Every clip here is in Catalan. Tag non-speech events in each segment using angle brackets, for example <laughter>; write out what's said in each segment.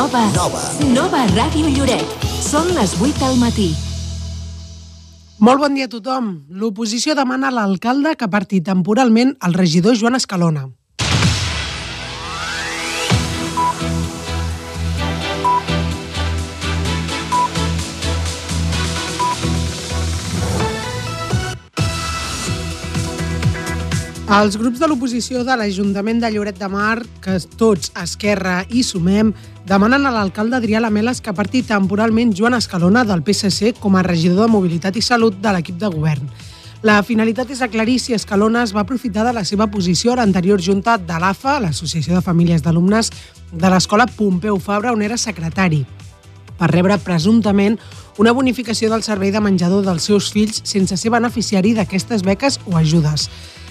Nova. Nova. Nova Ràdio Lloret. Són les 8 del matí. Molt bon dia a tothom. L'oposició demana a l'alcalde que parti temporalment el regidor Joan Escalona. Els grups de l'oposició de l'Ajuntament de Lloret de Mar, que tots, Esquerra i Sumem, demanen a l'alcalde Adrià Lameles que parti temporalment Joan Escalona del PSC com a regidor de Mobilitat i Salut de l'equip de govern. La finalitat és aclarir si Escalona es va aprofitar de la seva posició a l'anterior junta de l'AFA, l'Associació de Famílies d'Alumnes de l'Escola Pompeu Fabra, on era secretari, per rebre presumptament una bonificació del servei de menjador dels seus fills sense ser beneficiari d'aquestes beques o ajudes.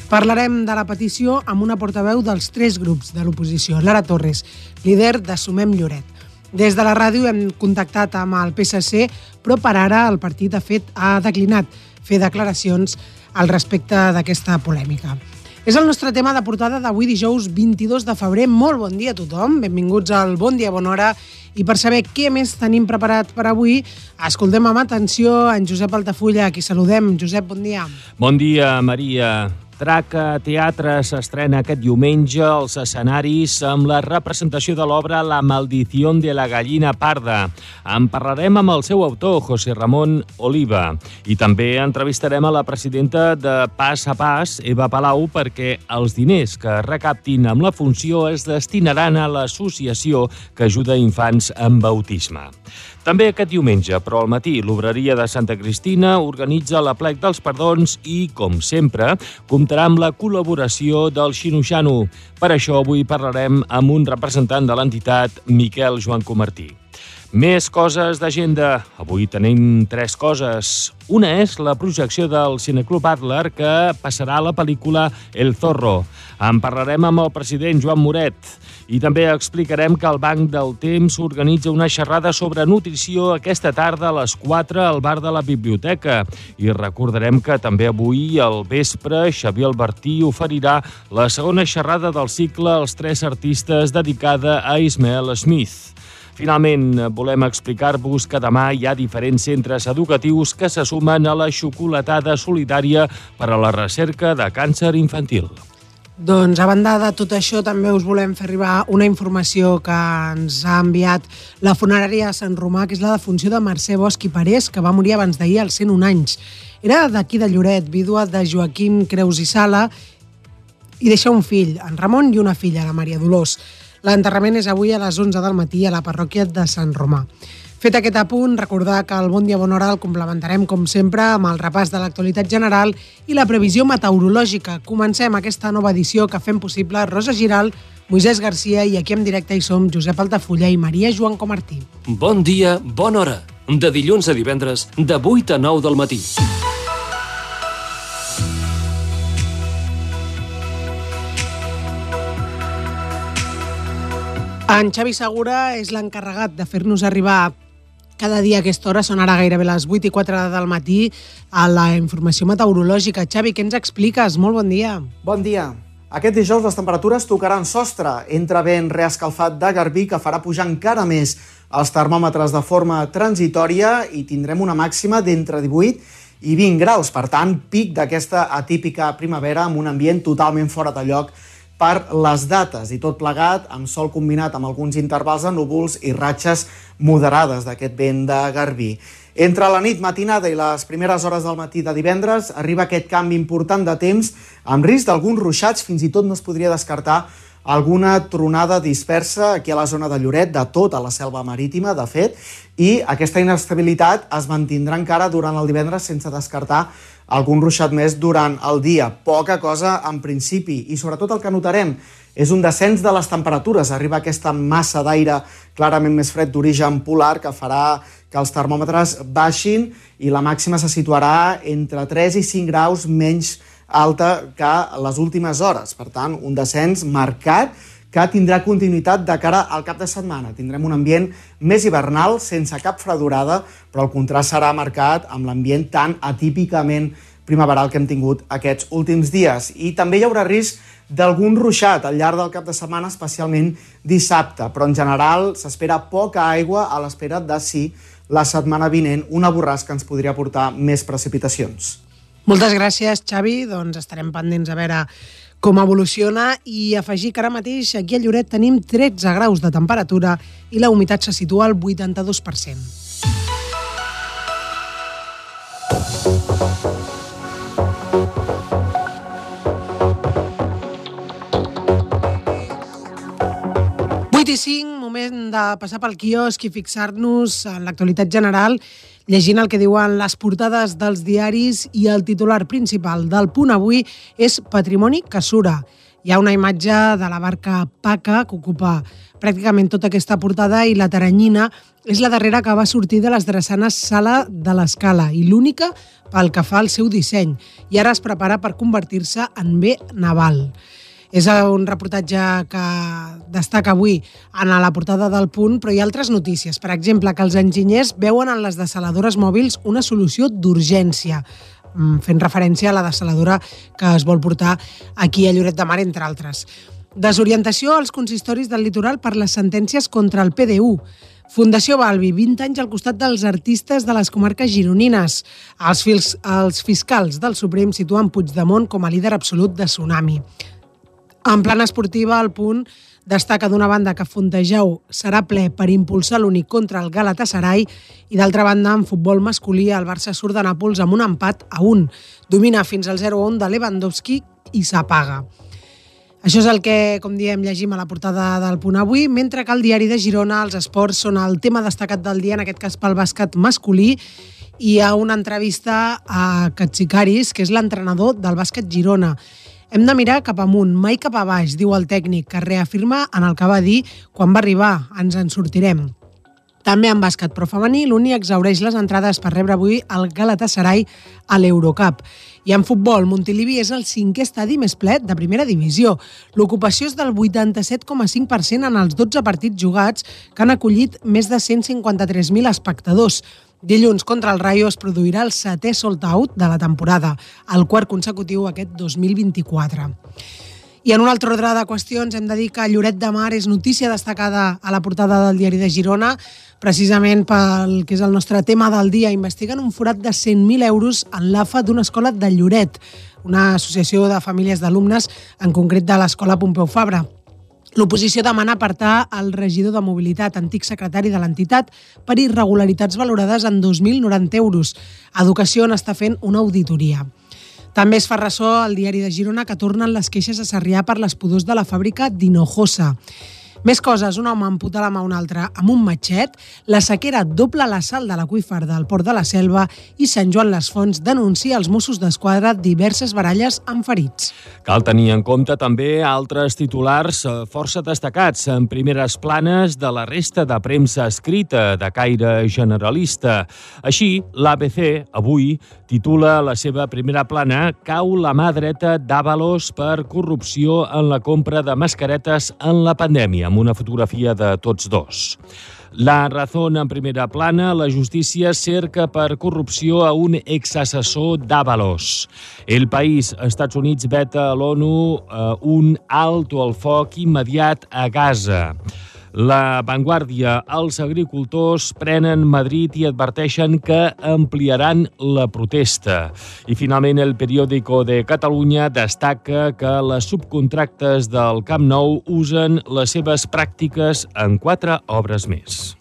Parlarem de la petició amb una portaveu dels tres grups de l'oposició, Lara Torres, líder de Sumem Lloret. Des de la ràdio hem contactat amb el PSC, però per ara el partit, de fet, ha declinat fer declaracions al respecte d'aquesta polèmica. És el nostre tema de portada d'avui dijous 22 de febrer. Molt bon dia a tothom, benvinguts al Bon Dia Bona Hora i per saber què més tenim preparat per avui, escoltem amb atenció en Josep Altafulla, a qui saludem. Josep, bon dia. Bon dia, Maria. Traca Teatre s'estrena aquest diumenge als escenaris amb la representació de l'obra La maldició de la gallina parda. En parlarem amb el seu autor, José Ramon Oliva. I també entrevistarem a la presidenta de Pas a Pas, Eva Palau, perquè els diners que recaptin amb la funció es destinaran a l'associació que ajuda infants amb autisme. També aquest diumenge, però al matí, l'obreria de Santa Cristina organitza la plec dels perdons i, com sempre, comptarà amb la col·laboració del Xinoxano. Per això avui parlarem amb un representant de l'entitat, Miquel Joan Comartí. Més coses d'agenda. Avui tenim tres coses. Una és la projecció del Cineclub Adler que passarà a la pel·lícula El Zorro. En parlarem amb el president Joan Moret. I també explicarem que el Banc del Temps organitza una xerrada sobre nutrició aquesta tarda a les 4 al bar de la biblioteca. I recordarem que també avui al vespre Xavier Albertí oferirà la segona xerrada del cicle Els tres artistes dedicada a Ismael Smith. Finalment, volem explicar-vos que demà hi ha diferents centres educatius que se sumen a la xocolatada solidària per a la recerca de càncer infantil. Doncs a banda de tot això també us volem fer arribar una informació que ens ha enviat la funerària Sant Romà, que és la defunció de Mercè Bosch i Parés, que va morir abans d'ahir als 101 anys. Era d'aquí de Lloret, vídua de Joaquim Creus i Sala, i deixa un fill, en Ramon, i una filla, la Maria Dolors. L'enterrament és avui a les 11 del matí a la parròquia de Sant Romà. Fet aquest apunt, recordar que el Bon Dia Bon Hora el complementarem, com sempre, amb el repàs de l'actualitat general i la previsió meteorològica. Comencem aquesta nova edició que fem possible Rosa Giral, Moisès Garcia i aquí en directe hi som Josep Altafulla i Maria Joan Comartí. Bon dia, bona hora. De dilluns a divendres, de 8 a 9 del matí. En Xavi Segura és l'encarregat de fer-nos arribar cada dia a aquesta hora, són ara gairebé les 8 i 4 del matí, a la informació meteorològica. Xavi, què ens expliques? Molt bon dia. Bon dia. Aquest dijous les temperatures tocaran sostre entre vent reescalfat de Garbí que farà pujar encara més els termòmetres de forma transitòria i tindrem una màxima d'entre 18 i 20 graus. Per tant, pic d'aquesta atípica primavera amb un ambient totalment fora de lloc per les dates i tot plegat amb sol combinat amb alguns intervals de núvols i ratxes moderades d'aquest vent de Garbí. Entre la nit matinada i les primeres hores del matí de divendres arriba aquest canvi important de temps amb risc d'alguns ruixats, fins i tot no es podria descartar alguna tronada dispersa aquí a la zona de Lloret, de tota la selva marítima, de fet, i aquesta inestabilitat es mantindrà encara durant el divendres sense descartar algun ruixat més durant el dia. Poca cosa en principi i sobretot el que notarem és un descens de les temperatures. Arriba aquesta massa d'aire clarament més fred d'origen polar que farà que els termòmetres baixin i la màxima se situarà entre 3 i 5 graus menys alta que les últimes hores. Per tant, un descens marcat que tindrà continuïtat de cara al cap de setmana. Tindrem un ambient més hivernal, sense cap fredurada, però el contrast serà marcat amb l'ambient tan atípicament primaveral que hem tingut aquests últims dies. I també hi haurà risc d'algun ruixat al llarg del cap de setmana, especialment dissabte, però en general s'espera poca aigua a l'espera de si la setmana vinent una borrasca ens podria portar més precipitacions. Moltes gràcies, Xavi. Doncs estarem pendents a veure com evoluciona i afegir que ara mateix aquí a Lloret tenim 13 graus de temperatura i la humitat se situa al 82%. i 5, moment de passar pel quiosc i fixar-nos en l'actualitat general, llegint el que diuen les portades dels diaris i el titular principal del punt avui és Patrimoni que sura. Hi ha una imatge de la barca Paca que ocupa pràcticament tota aquesta portada i la taranyina és la darrera que va sortir de les drassanes Sala de l'Escala i l'única pel que fa al seu disseny i ara es prepara per convertir-se en bé naval. És un reportatge que destaca avui en la portada del punt, però hi ha altres notícies. Per exemple, que els enginyers veuen en les desaladores mòbils una solució d'urgència mm, fent referència a la desaladora que es vol portar aquí a Lloret de Mar, entre altres. Desorientació als consistoris del litoral per les sentències contra el PDU. Fundació Balbi, 20 anys al costat dels artistes de les comarques gironines. Els, fils, els fiscals del Suprem situen Puigdemont com a líder absolut de Tsunami. En plan esportiva, el punt destaca d'una banda que Fontejau serà ple per impulsar l'únic contra el Galatasaray i d'altra banda, en futbol masculí, el Barça surt de Nàpols amb un empat a un. Domina fins al 0-1 de Lewandowski i s'apaga. Això és el que, com diem, llegim a la portada del punt avui, mentre que al diari de Girona els esports són el tema destacat del dia, en aquest cas pel bàsquet masculí, i hi ha una entrevista a Katsikaris, que és l'entrenador del bàsquet Girona. Hem de mirar cap amunt, mai cap a baix, diu el tècnic, que reafirma en el que va dir quan va arribar, ens en sortirem. També en bàsquet pro femení, l'Uni exaureix les entrades per rebre avui el Galatasaray a l'Eurocup. I en futbol, Montilivi és el cinquè estadi més ple de primera divisió. L'ocupació és del 87,5% en els 12 partits jugats que han acollit més de 153.000 espectadors. Dilluns contra el Rayo es produirà el setè sold out de la temporada, el quart consecutiu aquest 2024. I en un altre ordre de qüestions hem de dir que Lloret de Mar és notícia destacada a la portada del diari de Girona, precisament pel que és el nostre tema del dia. Investiguen un forat de 100.000 euros en l'AFA d'una escola de Lloret, una associació de famílies d'alumnes, en concret de l'escola Pompeu Fabra. L'oposició demana apartar el regidor de mobilitat, antic secretari de l'entitat, per irregularitats valorades en 2.090 euros. Educació n'està fent una auditoria. També es fa ressò al diari de Girona que tornen les queixes a Sarrià per les pudors de la fàbrica d'Hinojosa. Més coses, un home amputa la mà un altre amb un matxet, la sequera dobla la sal de l'aqüífer del Port de la Selva i Sant Joan les Fonts denuncia als Mossos d'Esquadra diverses baralles amb ferits. Cal tenir en compte també altres titulars eh, força destacats en primeres planes de la resta de premsa escrita de caire generalista. Així, l'ABC, avui, titula la seva primera plana Cau la mà dreta d'Avalos per corrupció en la compra de mascaretes en la pandèmia amb una fotografia de tots dos. La Razón en primera plana, la justícia cerca per corrupció a un exassessor d'Avalos. El País, Estats Units veta a l'ONU eh, un alto al foc immediat a Gaza. La Vanguardia, els agricultors prenen Madrid i adverteixen que ampliaran la protesta. I finalment el periòdico de Catalunya destaca que les subcontractes del Camp Nou usen les seves pràctiques en quatre obres més.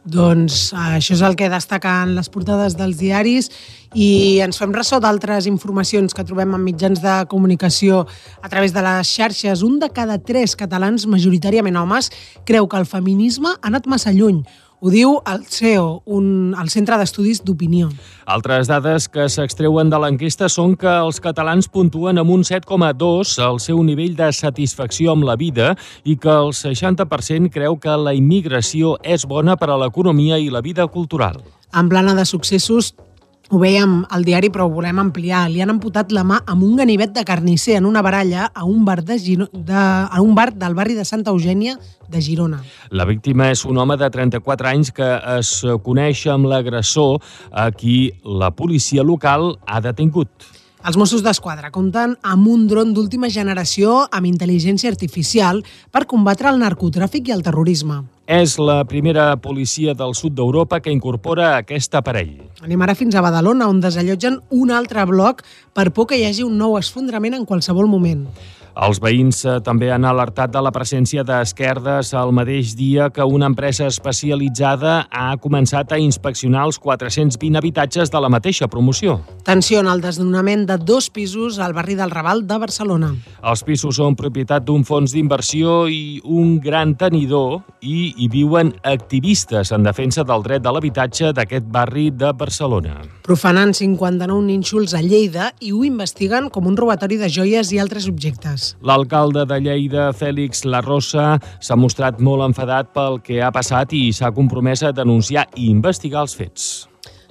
Doncs això és el que destaquen les portades dels diaris i ens fem ressò d'altres informacions que trobem en mitjans de comunicació a través de les xarxes. Un de cada tres catalans, majoritàriament homes, creu que el feminisme ha anat massa lluny. Ho diu el CEO, un, el Centre d'Estudis d'Opinió. Altres dades que s'extreuen de l'enquesta són que els catalans puntuen amb un 7,2 el seu nivell de satisfacció amb la vida i que el 60% creu que la immigració és bona per a l'economia i la vida cultural. En plana de successos, Ho veiem al diari, però ho volem ampliar. Li han amputat la mà amb un ganivet de carnisser en una baralla a un bar, de Giro... de... a un bar del barri de Santa Eugènia de Girona. La víctima és un home de 34 anys que es coneix amb l'agressor a qui la policia local ha detingut. Els Mossos d'Esquadra compten amb un dron d'última generació amb intel·ligència artificial per combatre el narcotràfic i el terrorisme. És la primera policia del sud d'Europa que incorpora aquest aparell. Anem ara fins a Badalona, on desallotgen un altre bloc per por que hi hagi un nou esfondrament en qualsevol moment. Els veïns eh, també han alertat de la presència d'esquerdes el mateix dia que una empresa especialitzada ha començat a inspeccionar els 420 habitatges de la mateixa promoció. Tensió en el desnonament de dos pisos al barri del Raval de Barcelona. Els pisos són propietat d'un fons d'inversió i un gran tenidor i hi viuen activistes en defensa del dret de l'habitatge d'aquest barri de Barcelona. Profanant 59 nínxols a Lleida i ho investiguen com un robatori de joies i altres objectes. L'alcalde de Lleida, Fèlix Larrosa, s'ha mostrat molt enfadat pel que ha passat i s'ha compromès a denunciar i investigar els fets.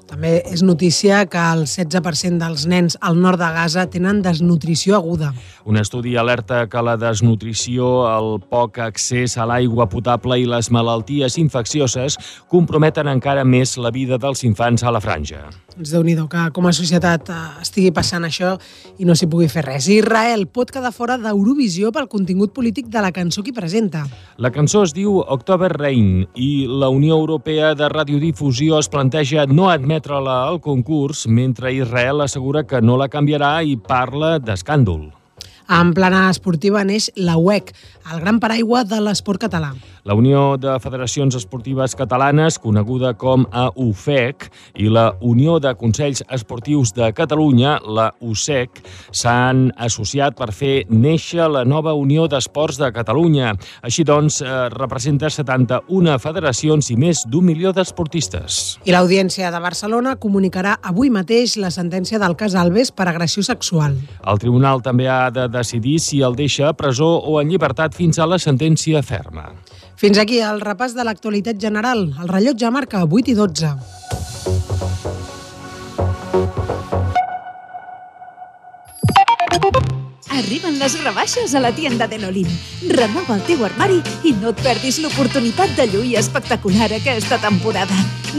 També és notícia que el 16% dels nens al nord de Gaza tenen desnutrició aguda. Un estudi alerta que la desnutrició, el poc accés a l'aigua potable i les malalties infeccioses comprometen encara més la vida dels infants a la franja. Ens déu nhi que com a societat eh, estigui passant això i no s'hi pugui fer res. Israel pot quedar fora d'Eurovisió pel contingut polític de la cançó que presenta. La cançó es diu October Rain i la Unió Europea de Radiodifusió es planteja no admetre-la al concurs mentre Israel assegura que no la canviarà i parla d'escàndol. En plana esportiva neix la UEC, el gran paraigua de l'esport català. La Unió de Federacions Esportives Catalanes, coneguda com a UFEC, i la Unió de Consells Esportius de Catalunya, la USEC, s'han associat per fer néixer la nova Unió d'Esports de Catalunya. Així doncs, eh, representa 71 federacions i més d'un milió d'esportistes. I l'Audiència de Barcelona comunicarà avui mateix la sentència del cas Alves per agressió sexual. El tribunal també ha de decidir si el deixa a presó o en llibertat fins a la sentència ferma. Fins aquí el repàs de l'actualitat general. El rellotge marca 8 i 12. Arriben les rebaixes a la tienda de l'Olin. Renova el teu armari i no et perdis l'oportunitat de lluir espectacular aquesta temporada.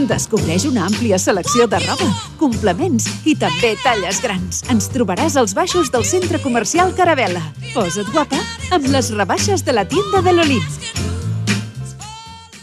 Descobreix una àmplia selecció de roba, complements i també talles grans. Ens trobaràs als baixos del centre comercial Caravela. Posa't guapa amb les rebaixes de la tienda de l'Olin.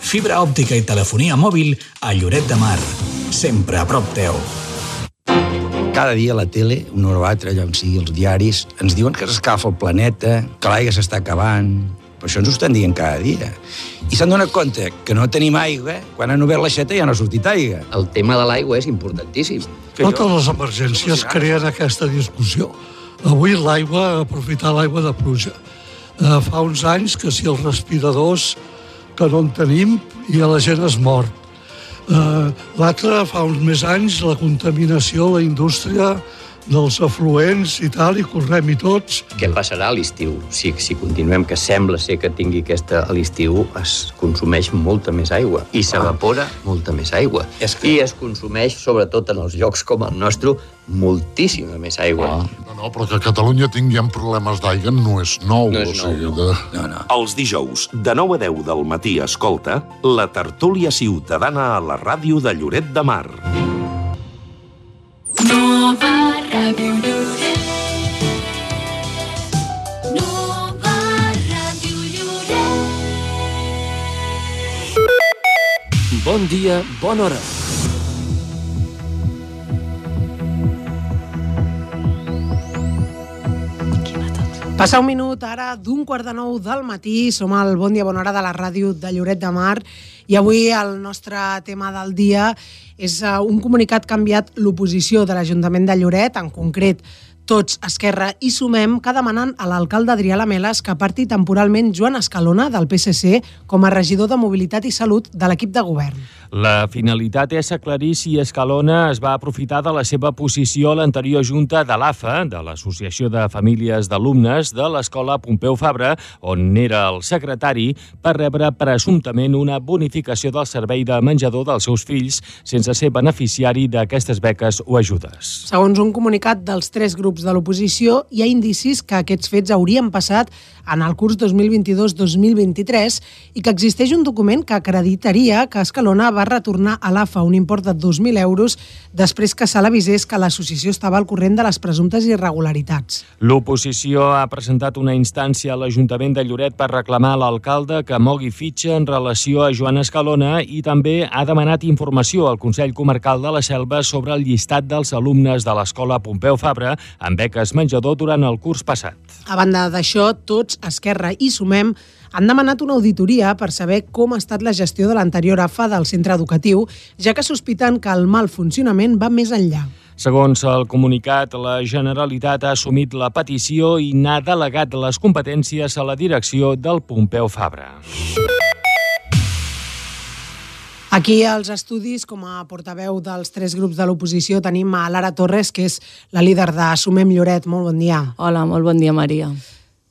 Fibra òptica i telefonia mòbil a Lloret de Mar sempre a prop teu. Cada dia a la tele, una hora o altra, allà on sigui els diaris, ens diuen que s'escalfa el planeta, que l'aigua s'està acabant, però això ens ho estan dient cada dia. I s'han donat compte que no tenim aigua, quan han obert l'aixeta ja no ha sortit aigua. El tema de l'aigua és importantíssim. Que Totes jo- les emergències creen aquesta discussió. Avui l'aigua, aprofitar l'aigua de pluja. Eh, fa uns anys que si els respiradors que no en tenim i la gent es mor. Eh, L'altre, fa uns més anys, la contaminació, la indústria dels afluents i tal, i correm i tots. Què passarà a l'estiu? Si, si continuem, que sembla ser que tingui aquesta... A l'estiu es consumeix molta més aigua i s'evapora molta més aigua. És que- I es consumeix, sobretot en els llocs com el nostre, moltíssima més aigua. No, no, però que a Catalunya tinguem problemes d'aigua no és nou. No és o sigui, nou. de... No, no. Els dijous, de 9 a 10 del matí, escolta la tertúlia ciutadana a la ràdio de Lloret de Mar. Nova Bon dia, bona hora. Passa un minut ara d'un quart de nou del matí, som al Bon Dia Bona Hora de la ràdio de Lloret de Mar i avui el nostre tema del dia és eh, un comunicat que ha enviat l'oposició de l'Ajuntament de Lloret, en concret tots, Esquerra i Sumem, que demanen a l'alcalde Adrià Lameles que aparti temporalment Joan Escalona del PSC com a regidor de Mobilitat i Salut de l'equip de govern. La finalitat és aclarir si Escalona es va aprofitar de la seva posició a l'anterior junta de l'AFA, de l'Associació de Famílies d'Alumnes de l'Escola Pompeu Fabra, on era el secretari, per rebre presumptament una bonificació del servei de menjador dels seus fills sense ser beneficiari d'aquestes beques o ajudes. Segons un comunicat dels tres grups de l'oposició, hi ha indicis que aquests fets haurien passat en el curs 2022-2023 i que existeix un document que acreditaria que Escalona va retornar a l'AFA un import de 2.000 euros després que se l'avisés que l'associació estava al corrent de les presumptes irregularitats. L'oposició ha presentat una instància a l'Ajuntament de Lloret per reclamar a l'alcalde que mogui fitxa en relació a Joan Escalona i també ha demanat informació al Consell Comarcal de la Selva sobre el llistat dels alumnes de l'Escola Pompeu Fabra amb beques menjador durant el curs passat. A banda d'això, tots, Esquerra i Sumem, han demanat una auditoria per saber com ha estat la gestió de l'anterior AFA del centre educatiu, ja que sospiten que el mal funcionament va més enllà. Segons el comunicat, la Generalitat ha assumit la petició i n'ha delegat les competències a la direcció del Pompeu Fabra. Aquí als estudis, com a portaveu dels tres grups de l'oposició, tenim a Lara Torres, que és la líder de Sumem Lloret. Molt bon dia. Hola, molt bon dia, Maria.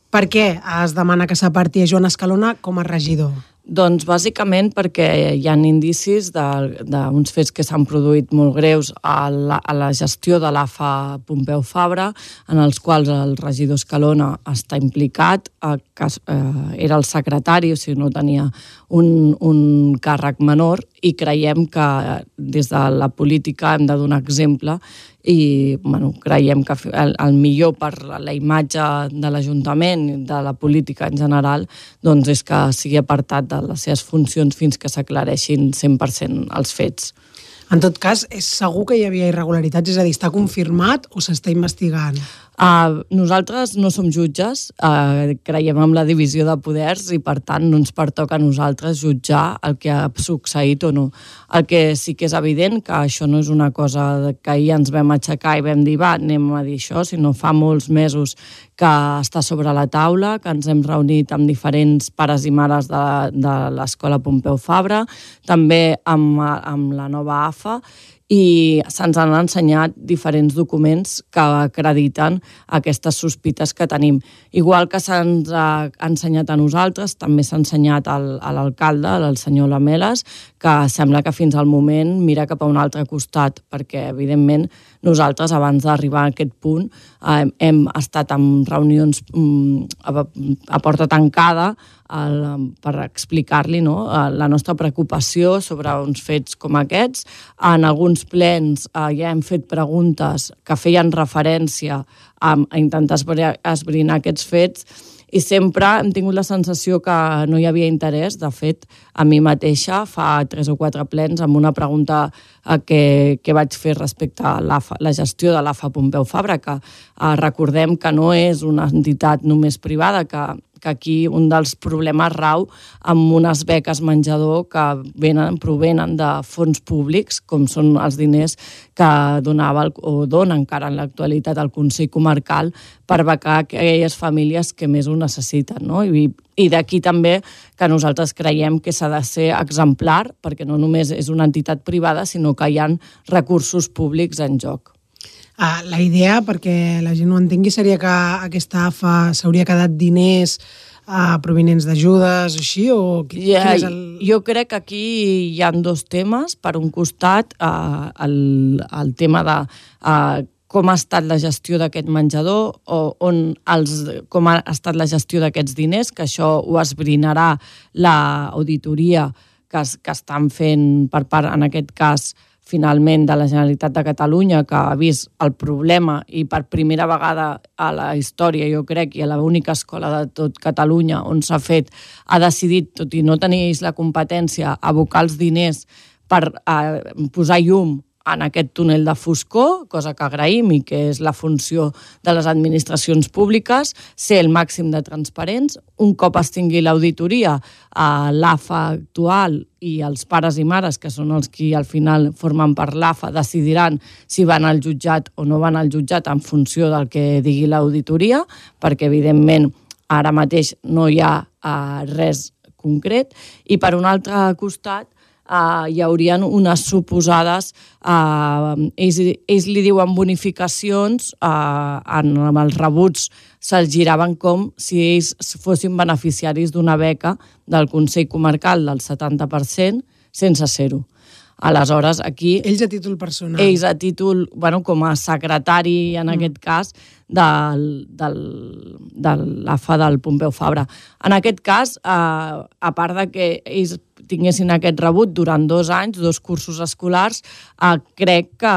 Per què es demana que s'aparti a Joan Escalona com a regidor? Doncs bàsicament perquè hi ha indicis d'uns fets que s'han produït molt greus a la, a la gestió de l'AFA Pompeu Fabra, en els quals el regidor Escalona està implicat, eh, que eh, era el secretari, o sigui, no tenia un, un càrrec menor, i creiem que des de la política hem de donar exemple i bueno, creiem que el, el millor per la imatge de l'Ajuntament de la política en general doncs és que sigui apartat de les seves funcions fins que s'aclareixin 100% els fets. En tot cas, és segur que hi havia irregularitats? És a dir, està confirmat o s'està investigant? Uh, nosaltres no som jutges, uh, creiem en la divisió de poders i, per tant, no ens pertoca a nosaltres jutjar el que ha succeït o no. El que sí que és evident que això no és una cosa que ahir ens vam aixecar i vam dir, va, anem a dir això, sinó fa molts mesos que està sobre la taula, que ens hem reunit amb diferents pares i mares de, de l'Escola Pompeu Fabra, també amb, amb la nova AFA, i se'ns han ensenyat diferents documents que acrediten aquestes sospites que tenim. Igual que se'ns ha ensenyat a nosaltres, també s'ha ensenyat al, a l'alcalde, al senyor Lameles, que sembla que fins al moment mira cap a un altre costat, perquè, evidentment, nosaltres, abans d'arribar a aquest punt, eh, hem estat en reunions mm, a, a porta tancada per explicar-li no, la nostra preocupació sobre uns fets com aquests. En alguns plens eh, ja hem fet preguntes que feien referència a intentar esbrinar aquests fets i sempre hem tingut la sensació que no hi havia interès. De fet, a mi mateixa fa tres o quatre plens amb una pregunta eh, que, que vaig fer respecte a la, la gestió de l'AFA Pompeu Fabra, que eh, recordem que no és una entitat només privada, que que aquí un dels problemes rau amb unes beques menjador que venen, provenen de fons públics, com són els diners que donava el, o dona encara en l'actualitat el Consell Comarcal per becar aquelles famílies que més ho necessiten. No? I, i d'aquí també que nosaltres creiem que s'ha de ser exemplar, perquè no només és una entitat privada, sinó que hi ha recursos públics en joc. Uh, la idea, perquè la gent ho entengui, seria que aquesta AFA s'hauria quedat diners uh, provenents d'ajudes o així? O qui, Ja, quin és el... Jo crec que aquí hi han dos temes. Per un costat, eh, el, el tema de eh, com ha estat la gestió d'aquest menjador, o on els, com ha estat la gestió d'aquests diners, que això ho esbrinarà l'auditoria que, que estan fent per part, en aquest cas, finalment de la Generalitat de Catalunya que ha vist el problema i per primera vegada a la història, jo crec, i a l'única escola de tot Catalunya on s'ha fet, ha decidit, tot i no tenir la competència, abocar els diners per eh, posar llum en aquest túnel de foscor, cosa que agraïm i que és la funció de les administracions públiques, ser el màxim de transparents. Un cop es tingui l'auditoria, eh, l'AFA actual i els pares i mares, que són els qui al final formen per l'AFA, decidiran si van al jutjat o no van al jutjat en funció del que digui l'auditoria, perquè evidentment ara mateix no hi ha eh, res concret. I per un altre costat, uh, hi haurien unes suposades, uh, ells, ells li diuen bonificacions, uh, en, amb els rebuts se'ls giraven com si ells fossin beneficiaris d'una beca del Consell Comarcal del 70% sense ser-ho. Aleshores, aquí... Ells a títol personal. Ells a títol, bueno, com a secretari, en mm. aquest cas, del, del, de l'AFA del Pompeu Fabra. En aquest cas, eh, a part de que ells tinguessin aquest rebut durant dos anys, dos cursos escolars, eh, crec que,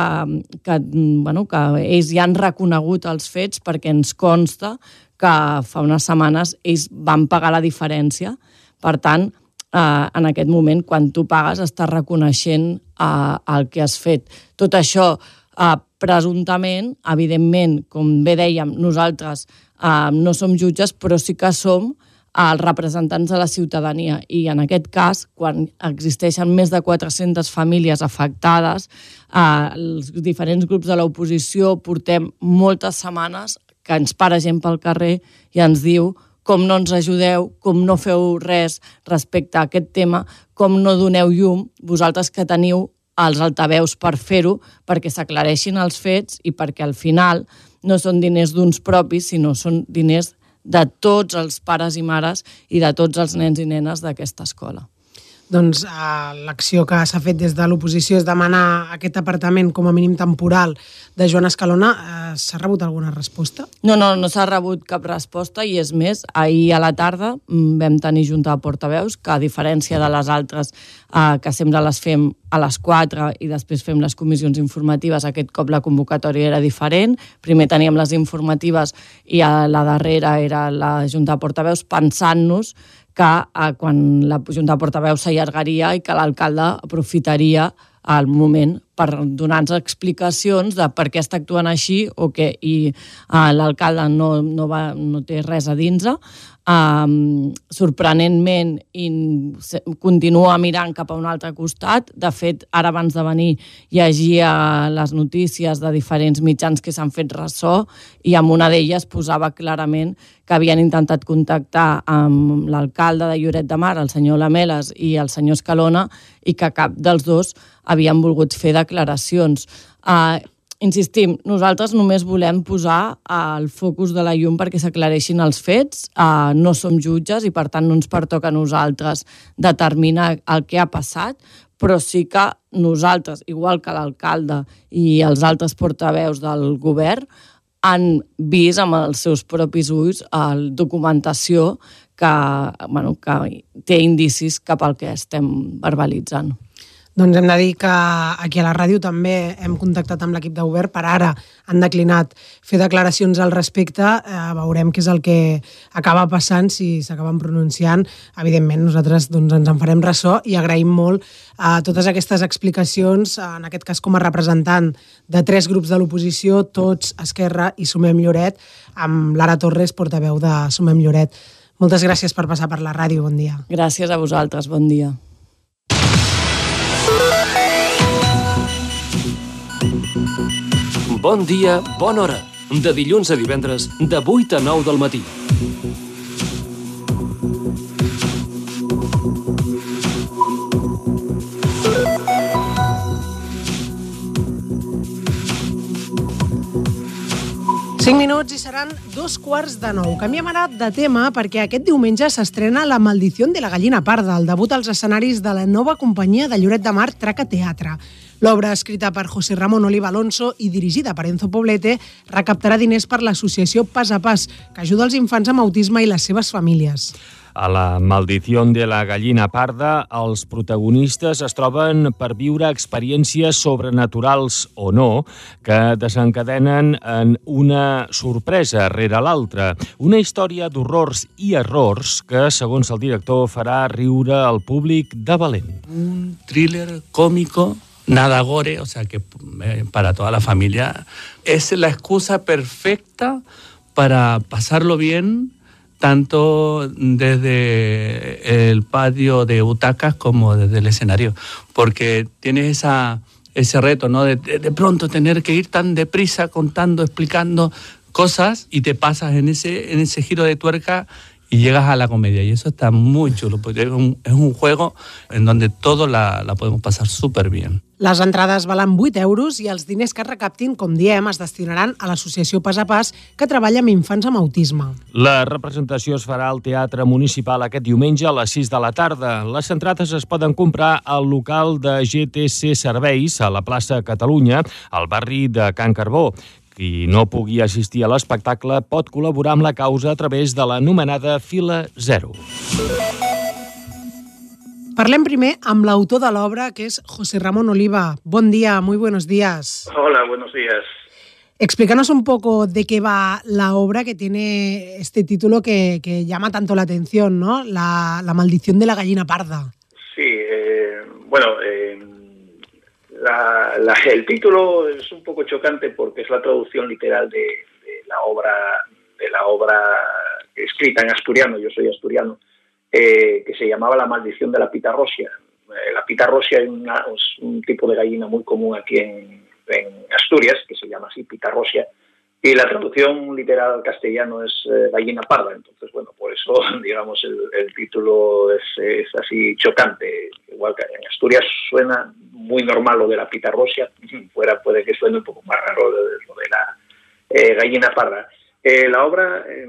que, bueno, que ells ja han reconegut els fets perquè ens consta que fa unes setmanes ells van pagar la diferència. Per tant, eh, en aquest moment, quan tu pagues, estàs reconeixent eh, el que has fet. Tot això, eh, presumptament, evidentment, com bé dèiem, nosaltres eh, no som jutges, però sí que som els representants de la ciutadania. I en aquest cas, quan existeixen més de 400 famílies afectades, eh, els diferents grups de l'oposició portem moltes setmanes que ens para gent pel carrer i ens diu com no ens ajudeu, com no feu res respecte a aquest tema, com no doneu llum, vosaltres que teniu els altaveus per fer-ho, perquè s'aclareixin els fets i perquè al final no són diners d'uns propis, sinó són diners de tots els pares i mares i de tots els nens i nenes d'aquesta escola doncs, eh, l'acció que s'ha fet des de l'oposició és demanar aquest apartament com a mínim temporal de Joan Escalona. Eh, s'ha rebut alguna resposta? No, no, no s'ha rebut cap resposta i és més, ahir a la tarda mm, vam tenir junta de portaveus que a diferència de les altres eh, que sempre les fem a les 4 i després fem les comissions informatives, aquest cop la convocatòria era diferent. Primer teníem les informatives i a la darrera era la junta de portaveus pensant-nos que eh, quan la Junta de Portaveus s'allargaria i que l'alcalde aprofitaria el moment per donar-nos explicacions de per què està actuant així o què, i uh, l'alcalde no, no, va, no té res a dins um, sorprenentment i continua mirant cap a un altre costat. De fet, ara abans de venir llegia les notícies de diferents mitjans que s'han fet ressò i en una d'elles posava clarament que havien intentat contactar amb l'alcalde de Lloret de Mar, el senyor Lameles i el senyor Escalona, i que cap dels dos havien volgut fer declaracions. Uh, insistim, nosaltres només volem posar el focus de la llum perquè s'aclareixin els fets. Uh, no som jutges i, per tant, no ens pertoca a nosaltres determinar el que ha passat, però sí que nosaltres, igual que l'alcalde i els altres portaveus del govern, han vist amb els seus propis ulls la documentació que, bueno, que té indicis cap al que estem verbalitzant. Doncs hem de dir que aquí a la ràdio també hem contactat amb l'equip de govern. Per ara han declinat fer declaracions al respecte. Eh, veurem què és el que acaba passant, si s'acaben pronunciant. Evidentment, nosaltres doncs, ens en farem ressò i agraïm molt a eh, totes aquestes explicacions, en aquest cas com a representant de tres grups de l'oposició, tots Esquerra i Sumem Lloret, amb Lara Torres, portaveu de Sumem Lloret. Moltes gràcies per passar per la ràdio. Bon dia. Gràcies a vosaltres, bon dia. Bon dia, bona hora. De dilluns a divendres, de 8 a 9 del matí. Cinc minuts i seran dos quarts de nou. Canviem ara de tema perquè aquest diumenge s'estrena La maldició de la gallina parda, el debut als escenaris de la nova companyia de Lloret de Mar Traca Teatre. L'obra, escrita per José Ramón Oliva Alonso i dirigida per Enzo Poblete, recaptarà diners per l'associació Pas a Pas, que ajuda els infants amb autisme i les seves famílies. A la maldició de la gallina parda, els protagonistes es troben per viure experiències sobrenaturals o no que desencadenen en una sorpresa rere l'altra. Una història d'horrors i errors que, segons el director, farà riure al públic de valent. un thriller cómico, nada gore, o sea que eh, para toda la familia es la excusa perfecta para pasarlo bien, tanto desde el patio de butacas como desde el escenario, porque tienes esa, ese reto, ¿no? De, de- pronto tener que ir tan deprisa contando, explicando cosas y te pasas en ese, en ese giro de tuerca y llegas a la comedia. Y eso está muy chulo, porque es un, es un juego en donde todo la, la podemos pasar súper bien. Les entrades valen 8 euros i els diners que es recaptin, com diem, es destinaran a l'associació Pas a Pas, que treballa amb infants amb autisme. La representació es farà al Teatre Municipal aquest diumenge a les 6 de la tarda. Les entrades es poden comprar al local de GTC Serveis a la plaça Catalunya, al barri de Can Carbó. Qui no pugui assistir a l'espectacle pot col·laborar amb la causa a través de l'anomenada Fila Zero. Parlem primer amb l'autor de l'obra, que és José Ramón Oliva. Bon dia, muy buenos días. Hola, buenos días. Explícanos un poco de qué va la obra que tiene este título que, que llama tanto la atención, ¿no? La, la maldición de la gallina parda. Sí, eh, bueno, eh, la- el título es un poco chocante porque es la traducción literal de, de la obra de la obra escrita en asturiano. Yo soy asturiano, eh, que se llamaba La maldición de la pitarrosia. Eh, la pitarrosia es, una- es un tipo de gallina muy común aquí en, en Asturias, que se llama así pitarrosia. Y la traducción literal al castellano es eh, gallina parda, entonces, bueno, por eso, <laughs> digamos, el, el título es, es así chocante. Igual que en Asturias suena muy normal lo de la pitarrosia, <laughs> fuera puede que suene un poco más raro lo de, lo de la eh, gallina parda. Eh, la obra eh,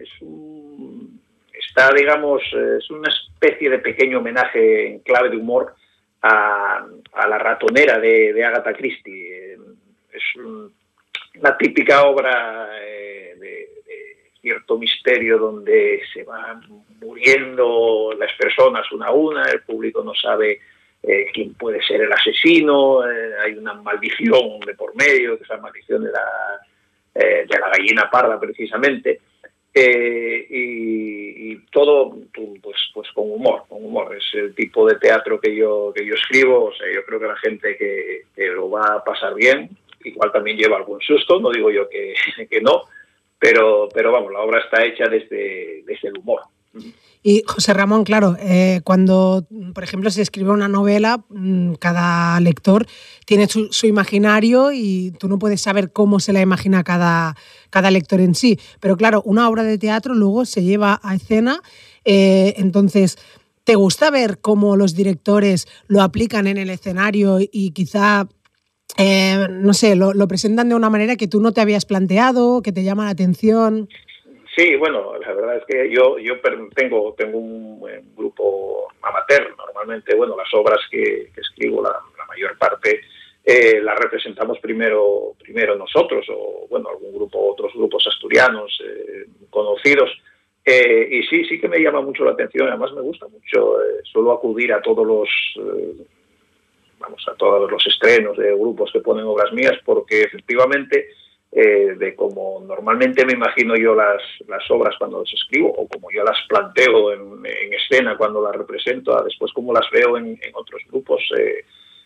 es un- está, digamos, eh, es una especie de pequeño homenaje en clave de humor a, a la ratonera de, de Agatha Christie. Eh, Es un- una típica obra eh, de, cierto misterio donde se van muriendo las personas una a una, el público no sabe eh, quién puede ser el asesino, eh, hay una maldición de por medio, que es la maldición de la, de la gallina parda precisamente. Y, y todo pues, pues con humor, con humor. Es el tipo de teatro que yo, que yo escribo. O sea, yo creo que la gente que, que lo va a pasar bien, igual también lleva algún susto, no digo yo que, <laughs> que no, pero, pero vamos, la obra está hecha desde, desde el humor. Y José Ramón, claro, eh, cuando, por ejemplo, se escribe una novela, mm, cada lector tiene su, su imaginario y tú no puedes saber cómo se la imagina cada, cada lector en sí. Pero claro, una obra de teatro luego se lleva a escena, eh, entonces... ¿Te gusta ver cómo los directores lo aplican en el escenario y quizá, eh, no sé, lo, lo presentan de una manera que tú no te habías planteado, que te llama la atención? Sí, bueno, la verdad es que yo, yo tengo, tengo un, grupo amateur. Normalmente, bueno, las obras que, escribo, la, mayor parte, eh, las representamos primero, primero nosotros, o bueno, algún grupo, otros grupos asturianos eh, conocidos. Eh, y sí, sí que me llama mucho la atención, además me gusta mucho, eh, suelo acudir a todos los, vamos, a todos los estrenos de grupos que ponen obras mías, porque efectivamente, eh, de como normalmente me imagino yo las, las obras cuando las escribo, o como yo las planteo en, en escena cuando las represento, a después como las veo en, en otros grupos, eh,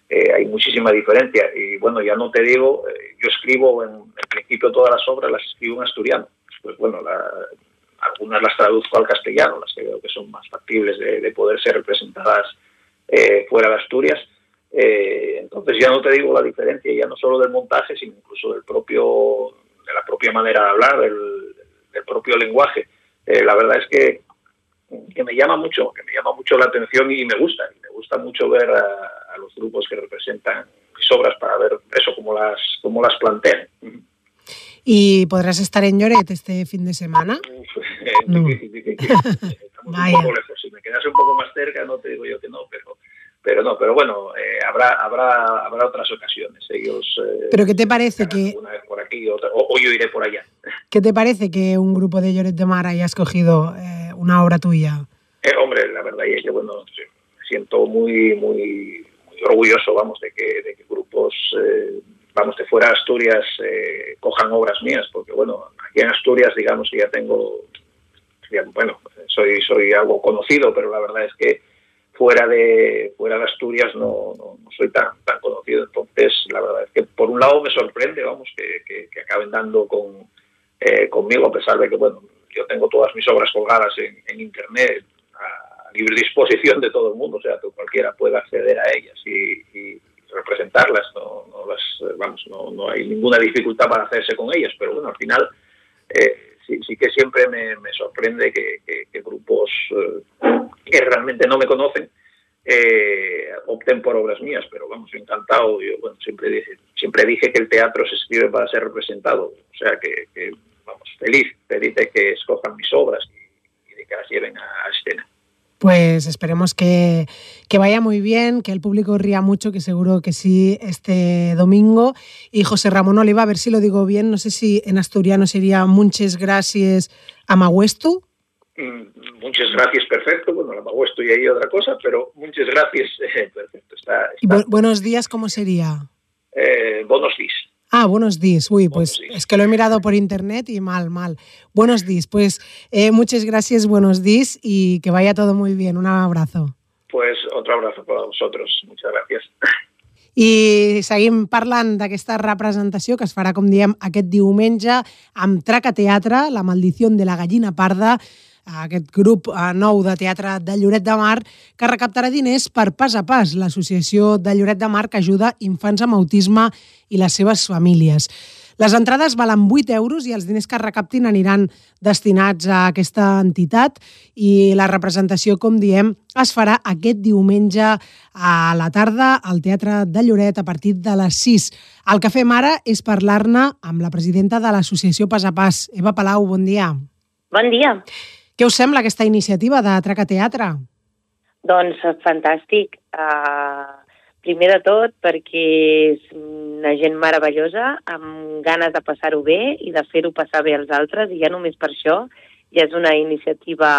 eh, hay muchísima diferencia. Y bueno, ya no te digo, eh, yo escribo en, en principio todas las obras las escribo en asturiano. Pues bueno, la, algunas las traduzco al castellano, las que veo que son más factibles de, de poder ser representadas eh, fuera de Asturias. Eh, entonces ya no te digo la diferencia ya no solo del montaje, sino incluso del propio, de la propia manera de hablar, del, del propio lenguaje. Eh, la verdad es que, que me llama mucho, que me llama mucho la atención y me gusta, y me gusta mucho ver a, a los grupos que representan mis obras para ver eso cómo las, cómo las plantean. ¿Y podrás estar en Lloret este fin de semana? <laughs> No. <laughs> Estamos Vaya. un poco lejos. Si me quedase un poco más cerca, no te digo yo que no, pero, pero no, pero bueno, eh, habrá, habrá, habrá otras ocasiones. Ellos eh, ¿Pero qué te parece que, una vez por aquí otra- o, o yo iré por allá. <laughs> qué te parece que un grupo de Lloret de Mar haya escogido eh, una obra tuya? Eh, hombre, la verdad es que bueno, me siento muy, muy, muy orgulloso, vamos, de que, de que grupos, eh, vamos, de fuera de Asturias eh, cojan obras mías, porque bueno, aquí en Asturias, digamos que ya tengo, ya, bueno, soy, soy algo conocido, pero la verdad es que fuera de fuera de Asturias no, no, soy tan tan conocido. Entonces la verdad es que por un lado me sorprende vamos que, que- acaben dando con eh, conmigo a pesar de que bueno yo tengo todas mis obras colgadas en, internet a libre disposición de todo el mundo o sea que cualquiera pueda acceder a ellas y, representarlas no, no las vamos no, no hay ninguna dificultad para hacerse con ellas pero bueno al final eh, sí, sí que siempre me, me sorprende que, que- grupos eh, que realmente no me conocen eh, opten por obras mías, pero vamos, encantado. Yo bueno, siempre dije, siempre dije que el teatro se escribe para ser representado, o sea que, que, vamos, feliz, feliz de que escojan mis obras y, de que las lleven a escena. Pues esperemos que, que vaya muy bien, que el público ría mucho, que seguro que sí, este domingo. Y José Ramón Oliva, a ver si lo digo bien, no sé si en asturiano sería muchas gracias a Maguestu. Mm, Muchas gracias, perfecto. Bueno, la pago estoy ahí otra cosa, pero muchas gracias, <laughs> eh, perfecto. Está, Y bu- buenos días, ¿cómo sería? eh, buenos días. Ah, buenos días. Uy, pues es que lo he mirado por internet y mal, mal. Buenos días. Pues eh, muchas gracias, buenos días y que vaya todo muy bien. Un abrazo. Pues otro abrazo para vosotros. Muchas gracias. <laughs> I seguim parlant d'aquesta representació que es farà, com diem, aquest diumenge amb Traca Teatre, La maldició de la gallina parda, aquest grup eh, nou de teatre de Lloret de Mar, que recaptarà diners per Pas a Pas, l'associació de Lloret de Mar que ajuda infants amb autisme i les seves famílies. Les entrades valen 8 euros i els diners que recaptin aniran destinats a aquesta entitat i la representació, com diem, es farà aquest diumenge a la tarda al Teatre de Lloret a partir de les 6. El que fem ara és parlar-ne amb la presidenta de l'associació Pas a Pas. Eva Palau, bon dia. Bon dia. Què us sembla aquesta iniciativa de Traca Teatre? Doncs fantàstic. Uh, primer de tot perquè és una gent meravellosa, amb ganes de passar-ho bé i de fer-ho passar bé als altres, i ja només per això ja és una iniciativa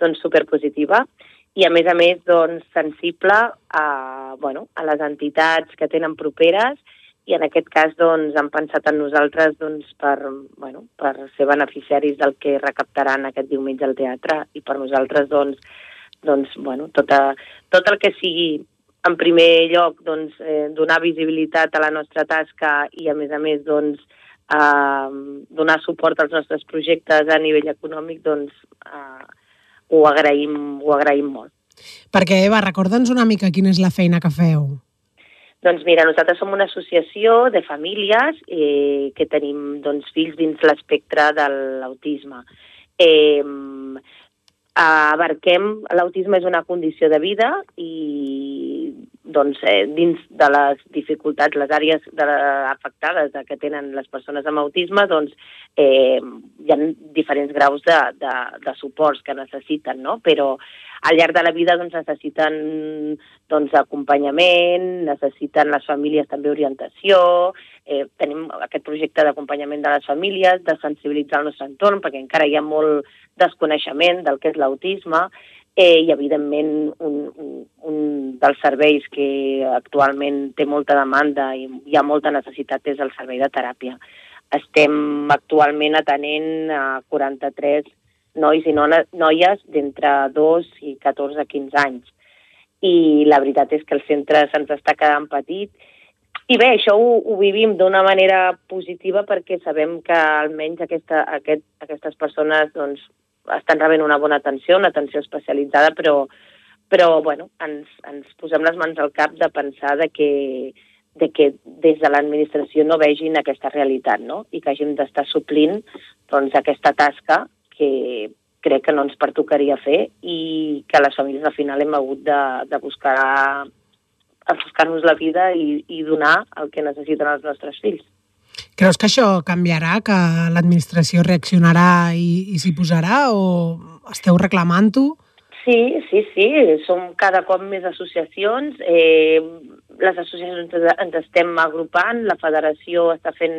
doncs, superpositiva i a més a més doncs, sensible a, bueno, a les entitats que tenen properes i en aquest cas doncs, han pensat en nosaltres doncs, per, bueno, per ser beneficiaris del que recaptaran aquest diumenge al teatre i per nosaltres doncs, doncs, bueno, tota, tot el que sigui en primer lloc doncs, eh, donar visibilitat a la nostra tasca i a més a més doncs, eh, donar suport als nostres projectes a nivell econòmic doncs, eh, ho, agraïm, ho agraïm molt. Perquè, Eva, recorda'ns una mica quina és la feina que feu. Doncs mira, nosaltres som una associació de famílies eh, que tenim doncs, fills dins l'espectre de l'autisme. Eh, abarquem, l'autisme és una condició de vida i doncs, eh, dins de les dificultats, les àrees de, afectades de, que tenen les persones amb autisme, doncs eh, hi ha diferents graus de, de, de suports que necessiten, no? però al llarg de la vida doncs, necessiten doncs, acompanyament, necessiten les famílies també orientació, eh, tenim aquest projecte d'acompanyament de les famílies, de sensibilitzar el nostre entorn, perquè encara hi ha molt desconeixement del que és l'autisme, eh, i evidentment un, un, un dels serveis que actualment té molta demanda i hi ha molta necessitat és el servei de teràpia. Estem actualment atenent a 43 nois i no, noies d'entre 2 i 14 a 15 anys. I la veritat és que el centre se'ns està quedant petit I bé, això ho, ho vivim d'una manera positiva perquè sabem que almenys aquesta, aquest, aquestes persones doncs, estan rebent una bona atenció, una atenció especialitzada, però, però bueno, ens, ens posem les mans al cap de pensar de que, de que des de l'administració no vegin aquesta realitat no? i que hàgim d'estar suplint doncs, aquesta tasca que crec que no ens pertocaria fer i que les famílies al final hem hagut de, de buscar a buscar-nos la vida i, i donar el que necessiten els nostres fills. Creus que això canviarà, que l'administració reaccionarà i, i s'hi posarà o esteu reclamant-ho? Sí, sí, sí, som cada cop més associacions, eh, les associacions ens, ens estem agrupant, la federació està fent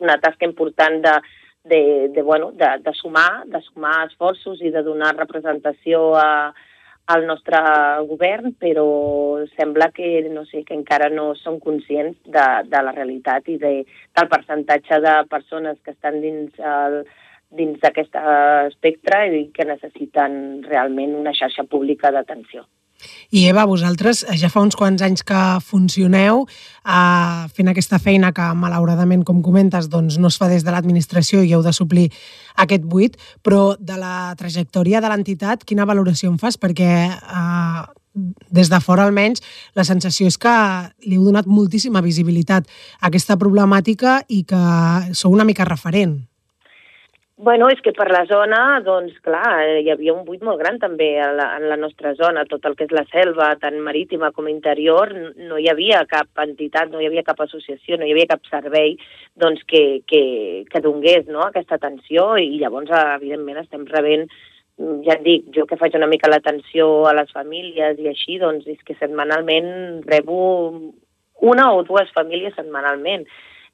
una tasca important de, de, de, bueno, de, de sumar, de sumar esforços i de donar representació a, al nostre govern, però sembla que, no sé, que encara no som conscients de, de la realitat i de, del percentatge de persones que estan dins el, dins d'aquest espectre i que necessiten realment una xarxa pública d'atenció. I Eva, vosaltres eh, ja fa uns quants anys que funcioneu eh, fent aquesta feina que malauradament, com comentes, doncs no es fa des de l'administració i heu de suplir aquest buit, però de la trajectòria de l'entitat, quina valoració en fas? Perquè eh, des de fora almenys la sensació és que li heu donat moltíssima visibilitat a aquesta problemàtica i que sou una mica referent. Bueno, és que per la zona, doncs clar, hi havia un buit molt gran també a la, en la nostra zona, tot el que és la selva, tant marítima com interior, no hi havia cap entitat, no hi havia cap associació, no hi havia cap servei doncs, que, que, que donés no, aquesta atenció. I llavors, evidentment, estem rebent mm, ja et dic, jo que faig una mica l'atenció a les famílies i així, doncs és que setmanalment rebo una o dues famílies setmanalment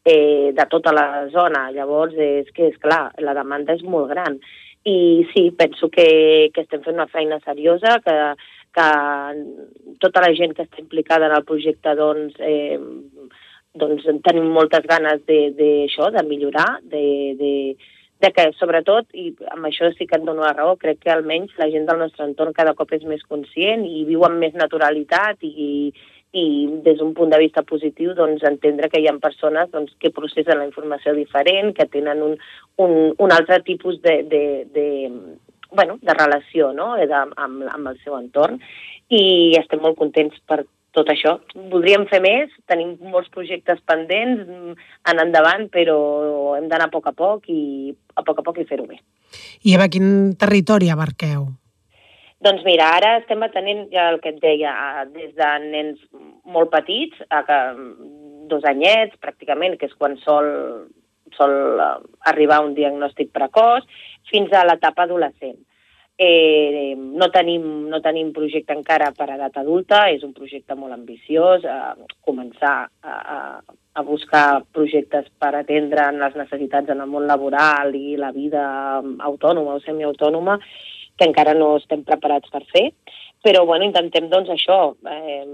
eh, de tota la zona. Llavors, és que, és clar, la demanda és molt gran. I sí, penso que, que estem fent una feina seriosa, que, que tota la gent que està implicada en el projecte doncs, eh, doncs tenim moltes ganes de, de, això, de millorar, de, de, de que sobretot, i amb això sí que et dono la raó, crec que almenys la gent del nostre entorn cada cop és més conscient i viu amb més naturalitat i des d'un punt de vista positiu doncs, entendre que hi ha persones doncs, que processen la informació diferent, que tenen un, un, un altre tipus de, de, de, bueno, de relació no? de, amb, amb el seu entorn i estem molt contents per tot això. Voldríem fer més, tenim molts projectes pendents en endavant, però hem d'anar a poc a poc i a poc a poc i fer-ho bé. I Eva, quin territori abarqueu? Doncs mira, ara estem atenent ja el que et deia, des de nens molt petits, a que, dos anyets pràcticament, que és quan sol, sol eh, arribar un diagnòstic precoç, fins a l'etapa adolescent. Eh, no, tenim, no tenim projecte encara per a edat adulta, és un projecte molt ambiciós, eh, començar a, a, a buscar projectes per atendre les necessitats en el món laboral i la vida autònoma o semiautònoma, que encara no estem preparats per fer, però bueno, intentem doncs això, eh,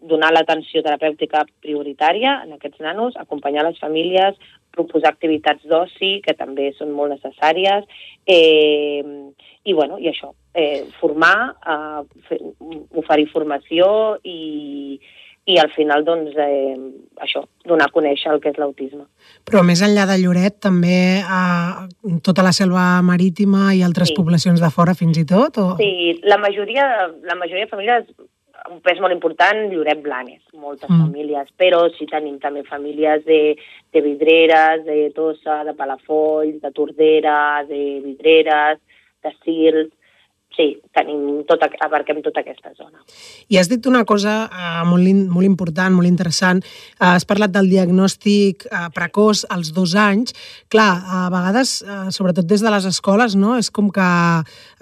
donar l'atenció terapèutica prioritària en aquests nanos, acompanyar les famílies, proposar activitats d'oci, que també són molt necessàries, eh, i, bueno, i això, eh, formar, eh, fer, oferir formació i, i al final, doncs, eh, això, donar a conèixer el que és l'autisme. Però més enllà de Lloret, també a tota la selva marítima i altres Sí. poblacions de fora fins i tot? O... Sí, la majoria, la majoria de famílies, un pes molt important, Lloret Blanes, moltes Mm. mm. famílies, però sí tenim també famílies de, de Vidreres, de Tossa, de Palafolls, de Tordera, de Vidreres, de Sils, sí, tenim tota, abarquem tota aquesta zona. I has dit una cosa eh, molt, molt important, molt interessant. Eh, has parlat del diagnòstic eh, precoç als dos anys. Clar, a vegades, eh, sobretot des de les escoles, no? és com que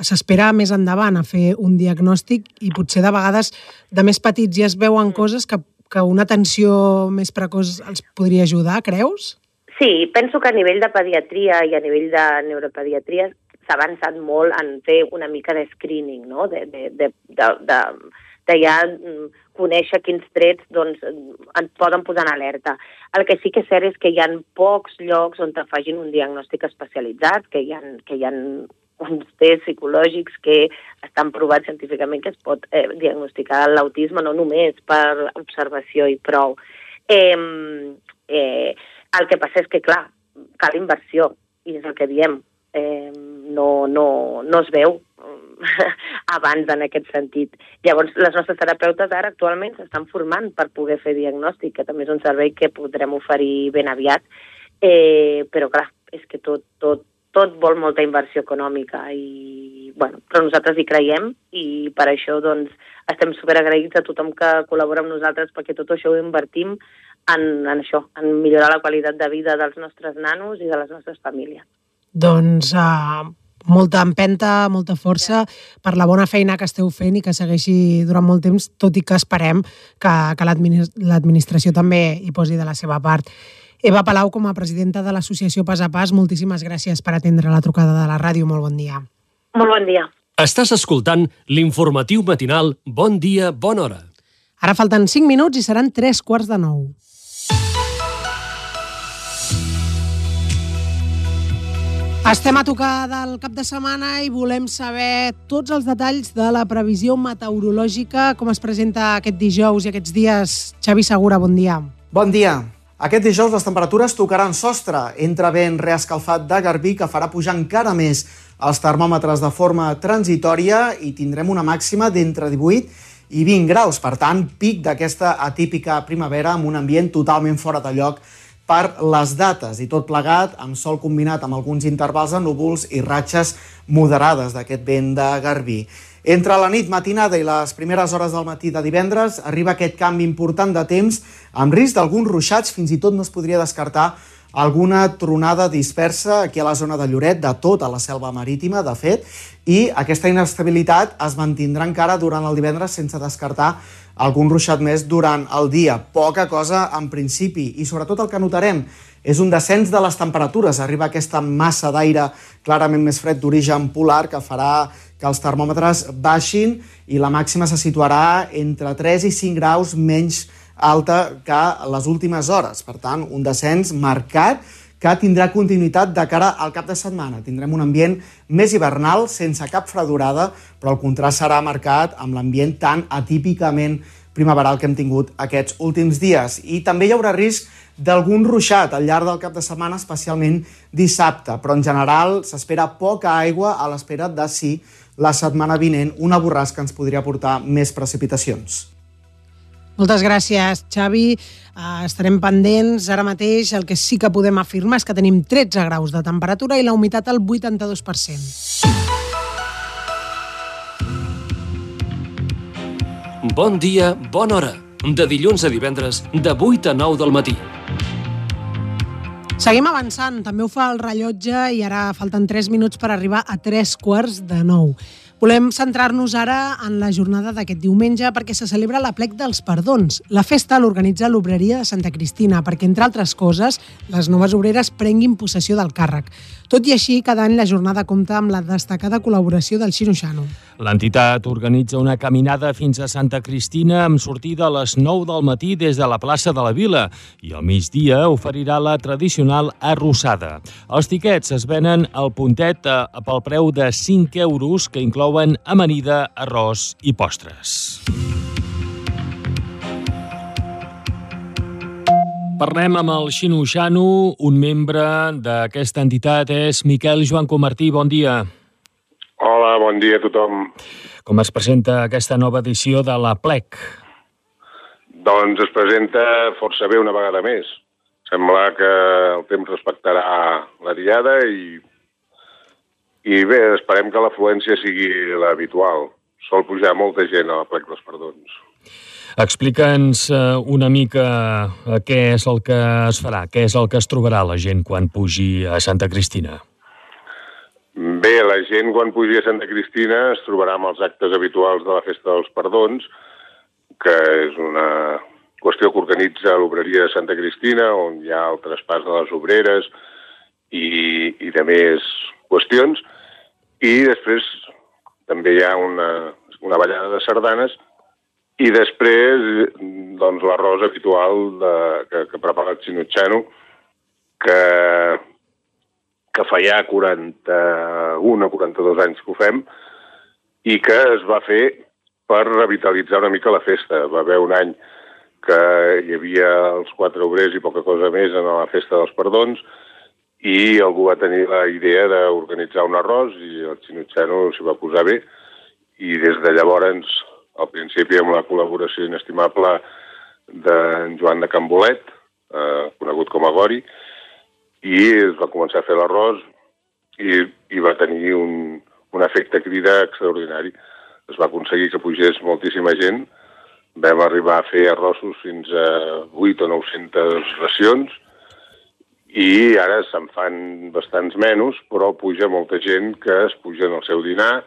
s'espera més endavant a fer un diagnòstic i potser de vegades de més petits ja es veuen coses que, que una atenció més precoç els podria ajudar, creus? Sí, penso que a nivell de pediatria i a nivell de neuropediatria s'ha avançat molt en fer una mica de screening, no? de, de, de, de, de, de ja mm, conèixer quins trets doncs, ens poden posar en alerta. El que sí que és cert és que hi ha pocs llocs on te facin un diagnòstic especialitzat, que hi ha, que hi ha uns tests psicològics que estan provats científicament que es pot eh, diagnosticar l'autisme no només per observació i prou. Eh, eh, el que passa és que, clar, cal inversió, i és el que diem. Eh, no, no, no es veu <laughs> abans en aquest sentit. Llavors, les nostres terapeutes ara actualment s'estan formant per poder fer diagnòstic, que també és un servei que podrem oferir ben aviat, eh, però clar, és que tot, tot, tot vol molta inversió econòmica i, bueno, però nosaltres hi creiem i per això doncs, estem superagraïts a tothom que col·labora amb nosaltres perquè tot això ho invertim en, en això, en millorar la qualitat de vida dels nostres nanos i de les nostres famílies. Doncs uh, molta empenta, molta força per la bona feina que esteu fent i que segueixi durant molt temps, tot i que esperem que, que l'adminis- l'administració també hi posi de la seva part. Eva Palau, com a presidenta de l'associació Pas a Pas, moltíssimes gràcies per atendre la trucada de la ràdio. Molt bon dia. Molt bon dia. Estàs escoltant l'informatiu matinal Bon dia, bona hora. Ara falten 5 minuts i seran 3 quarts de 9. Estem a tocar del cap de setmana i volem saber tots els detalls de la previsió meteorològica, com es presenta aquest dijous i aquests dies. Xavi Segura, bon dia. Bon dia. Aquest dijous les temperatures tocaran sostre. Entra vent reescalfat de Garbí que farà pujar encara més els termòmetres de forma transitòria i tindrem una màxima d'entre 18 i 20 graus. Per tant, pic d'aquesta atípica primavera amb un ambient totalment fora de lloc per les dates i tot plegat amb sol combinat amb alguns intervals de núvols i ratxes moderades d'aquest vent de Garbí. Entre la nit matinada i les primeres hores del matí de divendres arriba aquest canvi important de temps amb risc d'alguns ruixats, fins i tot no es podria descartar alguna tronada dispersa aquí a la zona de Lloret, de tota la selva marítima, de fet, i aquesta inestabilitat es mantindrà encara durant el divendres sense descartar algun ruixat més durant el dia. Poca cosa en principi, i sobretot el que notarem és un descens de les temperatures. Arriba aquesta massa d'aire clarament més fred d'origen polar que farà que els termòmetres baixin i la màxima se situarà entre 3 i 5 graus menys alta que les últimes hores. Per tant, un descens marcat que tindrà continuïtat de cara al cap de setmana. Tindrem un ambient més hivernal, sense cap fredurada, però el contrast serà marcat amb l'ambient tan atípicament primaveral que hem tingut aquests últims dies. I també hi haurà risc d'algun ruixat al llarg del cap de setmana, especialment dissabte, però en general s'espera poca aigua a l'espera de si la setmana vinent una borrasca ens podria portar més precipitacions. Moltes gràcies, Xavi. Uh, estarem pendents. Ara mateix el que sí que podem afirmar és que tenim 13 graus de temperatura i la humitat al 82%. Bon dia, bona hora. De dilluns a divendres, de 8 a 9 del matí. Seguim avançant, també ho fa el rellotge i ara falten 3 minuts per arribar a 3 quarts de 9. Volem centrar-nos ara en la jornada d'aquest diumenge perquè se celebra la plec dels perdons. La festa l'organitza l'Obreria de Santa Cristina perquè, entre altres coses, les noves obreres prenguin possessió del càrrec. Tot i així, cada any la jornada compta amb la destacada col·laboració del Xinoxano. L'entitat organitza una caminada fins a Santa Cristina amb sortida a les 9 del matí des de la plaça de la Vila i al migdia oferirà la tradicional arrossada. Els tiquets es venen al puntet eh, pel preu de 5 euros que inclouen amanida, arròs i postres. Parlem amb el Xino Xano, un membre d'aquesta entitat és Miquel Joan Comartí. Bon dia. Hola, bon dia a tothom. Com es presenta aquesta nova edició de la plec? Doncs es presenta força bé una vegada més. Sembla que el temps respectarà la diada i, i bé, esperem que l'afluència sigui l'habitual. Sol pujar molta gent a la plec dels perdons. Explica'ns eh, una mica eh, què és el que es farà, què és el que es trobarà la gent quan pugi a Santa Cristina. Bé, la gent quan pugi a Santa Cristina es trobarà amb els actes habituals de la Festa dels Perdons, que és una qüestió que organitza l'Obreria de Santa Cristina, on hi ha el traspàs de les obreres i, i de més qüestions. I després també hi ha una, una ballada de sardanes i després doncs, l'arròs habitual de, que, que prepara el Xinutxano, que, que fa ja 41 o 42 anys que ho fem, i que es va fer per revitalitzar una mica la festa. Va haver un any que hi havia els quatre obrers i poca cosa més en la festa dels perdons, i algú va tenir la idea d'organitzar un arròs i el Xinutxano s'hi va posar bé. I des de llavors, al principi amb la col·laboració inestimable d'en Joan de Cambolet, eh, conegut com a Gori, i es va començar a fer l'arròs i, i va tenir un, un efecte crida extraordinari. Es va aconseguir que pugés moltíssima gent, vam arribar a fer arrossos fins a 8 o 900 racions, i ara se'n fan bastants menys, però puja molta gent que es pugen al seu dinar,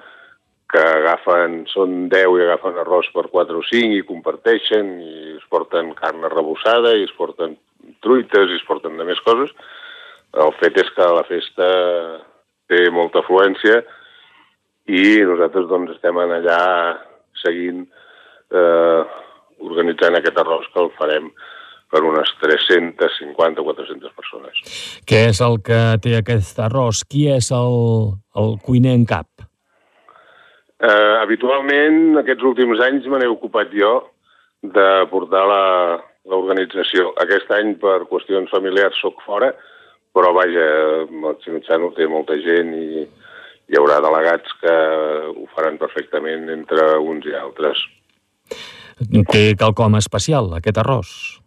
que agafen, són 10 i agafen arròs per 4 o 5 i comparteixen i es porten carn arrebossada i es porten truites i es porten de més coses. El fet és que la festa té molta afluència i nosaltres doncs estem en allà seguint eh, organitzant aquest arròs que el farem per unes 350 o 400 persones. Què és el que té aquest arròs? Qui és el, el cuiner en cap? Eh, habitualment, aquests últims anys me n'he ocupat jo de portar la- l'organització. Aquest any, per qüestions familiars, sóc fora, però vaja, el Xinutxano té molta gent i hi haurà delegats que ho faran perfectament entre uns i altres. Té quelcom especial, aquest arròs?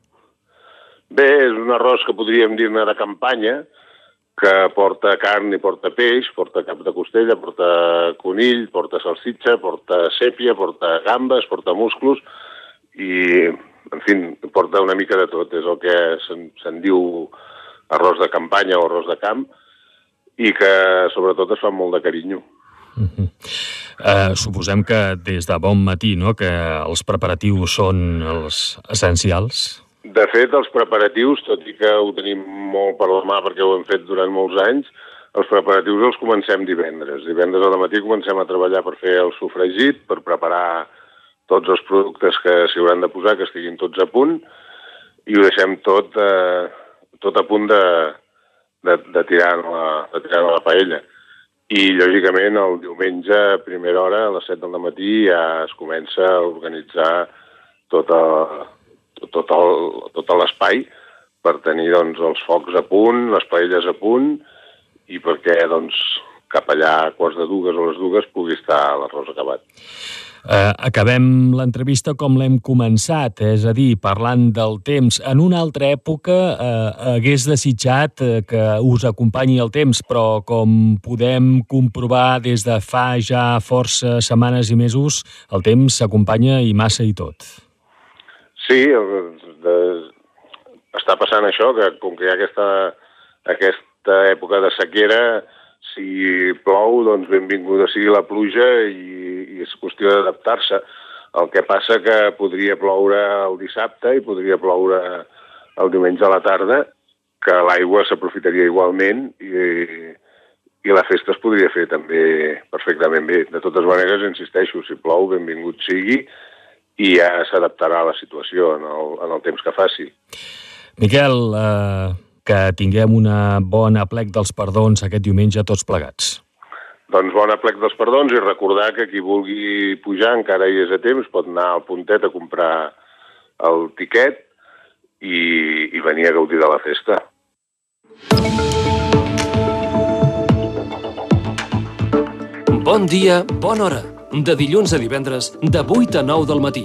Bé, és un arròs que podríem dir-ne de campanya, que porta carn i porta peix, porta cap de costella, porta conill, porta salsitxa, porta sèpia, porta gambes, porta musclos i, en fi, porta una mica de tot. És el que se'n se diu arròs de campanya o arròs de camp i que, sobretot, es fa molt de carinyo. Eh, suposem que des de bon matí, no?, que els preparatius són els essencials. De fet, els preparatius, tot i que ho tenim molt per la mà perquè ho hem fet durant molts anys, els preparatius els comencem divendres. Divendres al matí comencem a treballar per fer el sofregit, per preparar tots els productes que s'hi hauran de posar, que estiguin tots a punt, i ho deixem tot, eh, tot a punt de, de, de, tirar la, de tirar la paella. I, lògicament, el diumenge, a primera hora, a les 7 del matí, ja es comença a organitzar tota, tot, tot l'espai per tenir doncs, els focs a punt, les paelles a punt, i perquè doncs, cap allà a quarts de dues o les dues pugui estar l'arròs acabat. Eh, acabem l'entrevista com l'hem començat, és a dir, parlant del temps. En una altra època eh, hagués desitjat eh, que us acompanyi el temps, però com podem comprovar des de fa ja força setmanes i mesos, el temps s'acompanya i massa i tot. Sí, de, està passant això, que com que hi ha aquesta, aquesta època de sequera, si plou, doncs benvinguda sigui la pluja i, i és qüestió d'adaptar-se. El que passa que podria ploure el dissabte i podria ploure el diumenge a la tarda, que l'aigua s'aprofitaria igualment i, i la festa es podria fer també perfectament bé. De totes maneres, insisteixo, si plou, benvingut sigui i ja s'adaptarà a la situació en el, en el temps que faci. Miquel, eh, que tinguem una bona plec dels perdons aquest diumenge tots plegats. Doncs bona plec dels perdons i recordar que qui vulgui pujar encara hi és a temps, pot anar al puntet a comprar el tiquet i, i venir a gaudir de la festa. Bon dia, bona hora. De dilluns a divendres, de 8 a 9 del matí.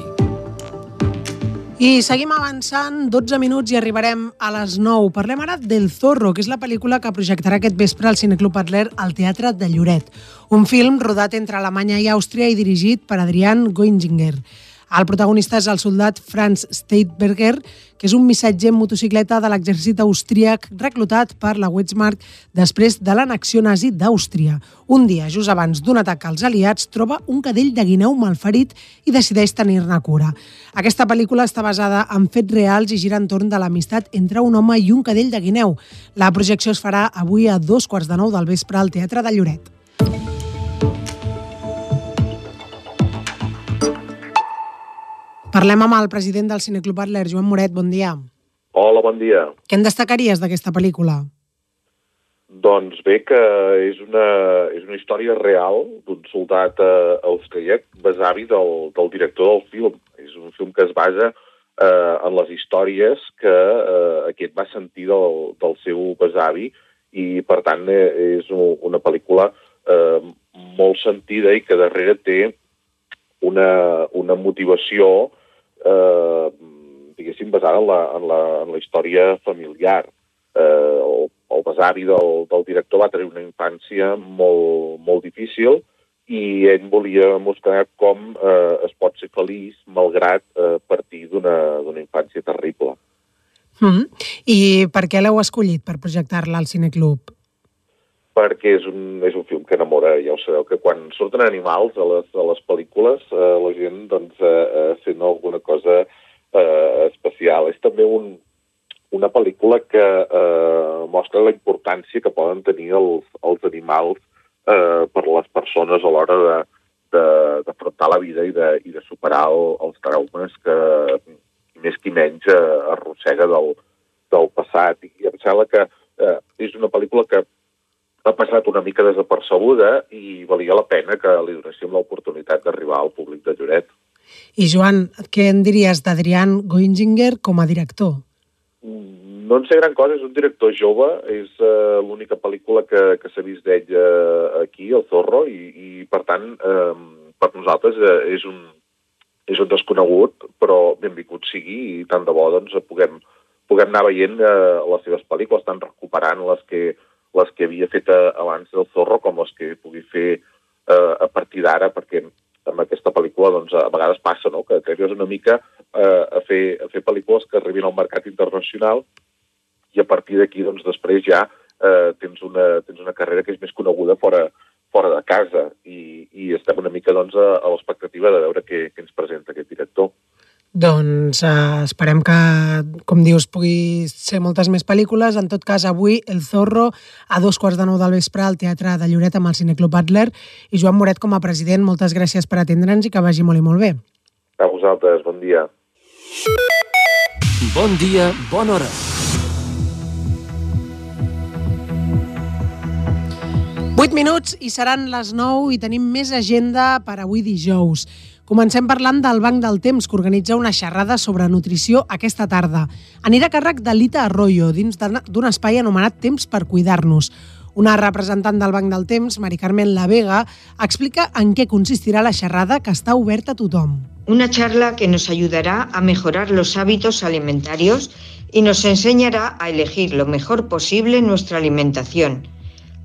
I seguim avançant, 12 minuts i arribarem a les 9. Parlem ara del Zorro, que és la pel·lícula que projectarà aquest vespre al Cineclub Adler al Teatre de Lloret. Un film rodat entre Alemanya i Àustria i dirigit per Adrian Goinzinger. El protagonista és el soldat Franz Steitberger, que és un missatger en motocicleta de l'exèrcit austríac reclutat per la Wehrmacht després de l'annexió nazi d'Àustria. Un dia, just abans d'un atac als aliats, troba un cadell de guineu malferit i decideix tenir-ne cura. Aquesta pel·lícula està basada en fets reals i gira entorn de l'amistat entre un home i un cadell de guineu. La projecció es farà avui a dos quarts de nou del vespre al Teatre de Lloret. Parlem amb el president del Cineclub Adler, Joan Moret, bon dia. Hola, bon dia. Què en destacaries d'aquesta pel·lícula? Doncs bé que és una, és una història real d'un soldat eh, austríac besavi del, del director del film. És un film que es basa eh, en les històries que eh, aquest va sentir del, del seu besavi i, per tant, eh, és una pel·lícula eh, molt sentida i que darrere té una, una motivació eh, diguéssim, basada en la, en la, en la història familiar. Eh, el, el besavi del, del director va tenir una infància molt, molt difícil i ell volia mostrar com eh, es pot ser feliç malgrat eh, partir d'una infància terrible. Mm. I per què l'heu escollit per projectar-la al Cineclub? Perquè és un, és un film que enamora, ja ho sabeu, que quan surten animals a les, a les pel·lícules, eh, la gent doncs, eh, eh, sent alguna cosa eh, especial. És també un, una pel·lícula que eh, mostra la importància que poden tenir els, els animals eh, per les persones a l'hora de d'afrontar la vida i de, i de superar el, els traumes que més qui menys eh, arrossega del, del passat. I em sembla que eh, és una pel·lícula que ha passat una mica desapercebuda i valia la pena que li donéssim l'oportunitat d'arribar al públic de Lloret. I Joan, què en diries d'Adrián Goinzinger com a director? No en sé gran cosa, és un director jove, és uh, l'única pel·lícula que, que s'ha vist d'ell uh, aquí, El Zorro, i, i per tant, uh, per nosaltres uh, és, un, és un desconegut, però benvingut sigui i tant de bo doncs, puguem, puguem anar veient uh, les seves pel·lícules, estan recuperant les que, les que havia fet uh, abans del Zorro com les que pugui fer uh, a partir d'ara, perquè amb aquesta pel·lícula doncs, a vegades passa no? que t'arribes una mica eh, a, fer, a fer pel·lícules que arribin al mercat internacional i a partir d'aquí doncs, després ja eh, tens, una, tens una carrera que és més coneguda fora, fora de casa i, i estem una mica doncs, a, a l'expectativa de veure què, què ens presenta aquest director. Doncs eh, esperem que, com dius, pugui ser moltes més pel·lícules. En tot cas, avui El Zorro a dos quarts de nou del vespre al Teatre de Lloret amb el Cineclub Butler. I Joan Moret, com a president, moltes gràcies per atendre'ns i que vagi molt i molt bé. A vosaltres, bon dia. Bon dia, bona hora. Vuit minuts i seran les 9 i tenim més agenda per avui dijous. Comencem parlant del Banc del Temps, que organitza una xerrada sobre nutrició aquesta tarda. Anirà a càrrec de Lita Arroyo, dins d'un espai anomenat Temps per cuidar-nos. Una representant del Banc del Temps, Mari Carmen La Vega, explica en què consistirà la xerrada que està oberta a tothom. Una charla que nos ayudará a mejorar los hábitos alimentarios y nos enseñará a elegir lo mejor posible nuestra alimentación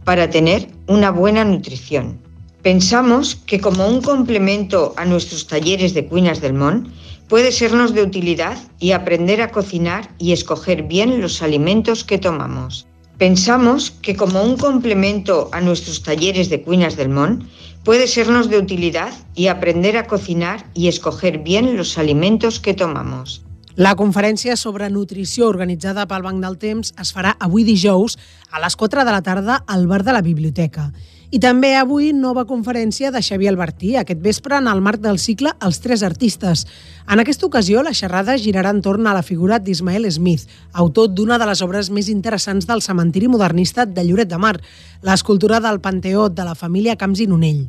para tener una buena nutrición. Pensamos que como un complemento a nuestros talleres de Cuinas del Mon, puede sernos de utilidad y aprender a cocinar y escoger bien los alimentos que tomamos. Pensamos que como un complemento a nuestros talleres de Cuinas del Mon, puede sernos de utilidad y aprender a cocinar y escoger bien los alimentos que tomamos. La conferència sobre nutrició organitzada pel Banc del Temps es farà avui dijous a les 4 de la tarda al bar de la biblioteca. I també avui nova conferència de Xavier Albertí, aquest vespre en el marc del cicle Els tres artistes. En aquesta ocasió, la xerrada girarà entorn a la figura d'Ismael Smith, autor d'una de les obres més interessants del cementiri modernista de Lloret de Mar, l'escultura del Panteó de la família Camps i Nonell.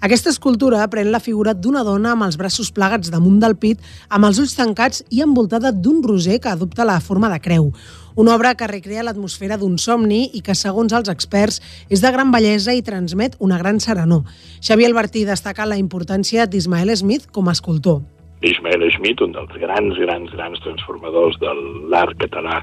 Aquesta escultura pren la figura d'una dona amb els braços plegats damunt del pit, amb els ulls tancats i envoltada d'un roser que adopta la forma de creu. Una obra que recrea l'atmosfera d'un somni i que, segons els experts, és de gran bellesa i transmet una gran serenor. Xavier Albertí destaca la importància d'Ismael Smith com a escultor. Ismael Schmidt, un dels grans, grans, grans transformadors de l'art català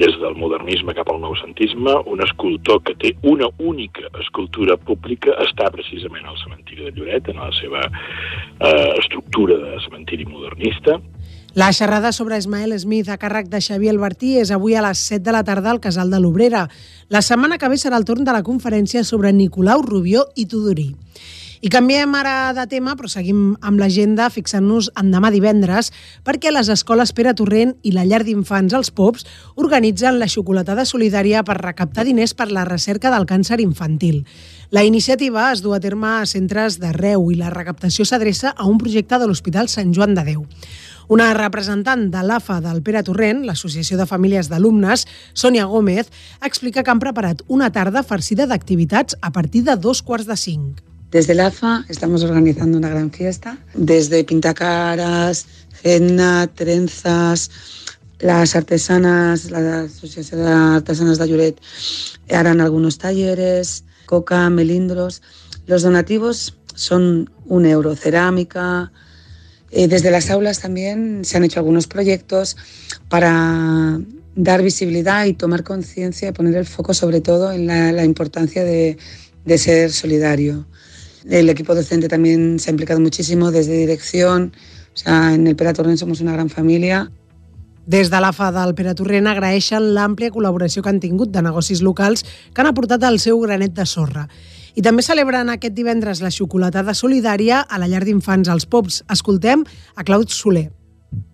des del modernisme cap al noucentisme, un escultor que té una única escultura pública, està precisament al cementiri de Lloret, en la seva eh, estructura de cementiri modernista, La xerrada sobre Ismael Smith a càrrec de Xavier Albertí és avui a les 7 de la tarda al Casal de l'Obrera. La setmana que ve serà el torn de la conferència sobre Nicolau Rubió i Tudorí. I canviem ara de tema, però seguim amb l'agenda fixant-nos en demà divendres perquè les escoles Pere Torrent i la llar d'infants Els Pops organitzen la xocolatada solidària per recaptar diners per la recerca del càncer infantil. La iniciativa es du a terme a centres d'arreu i la recaptació s'adreça a un projecte de l'Hospital Sant Joan de Déu. Una representant de l'AFA del Pere Torrent, l'Associació de Famílies d'Alumnes, Sònia Gómez, explica que han preparat una tarda farcida d'activitats a partir de dos quarts de cinc. Desde el AFA estamos organizando una gran fiesta, desde pintacaras, henna, trenzas, las artesanas, la Asociación de Artesanas de Lloret harán algunos talleres, coca, melindros. Los donativos son un euro, cerámica. Eh, desde las aulas también se han hecho algunos proyectos para dar visibilidad y tomar conciencia y poner el foco sobre todo en la, la importancia de, de ser solidario. El equipo docente también se ha implicado muchísimo desde dirección, o sea, en el Pere Torrent somos una gran familia. Des de l'AFA del Pere Torrent agraeixen l'àmplia col·laboració que han tingut de negocis locals que han aportat el seu granet de sorra. I també celebren aquest divendres la xocolatada solidària a la llar d'infants als Pops. Escoltem a Claud Soler.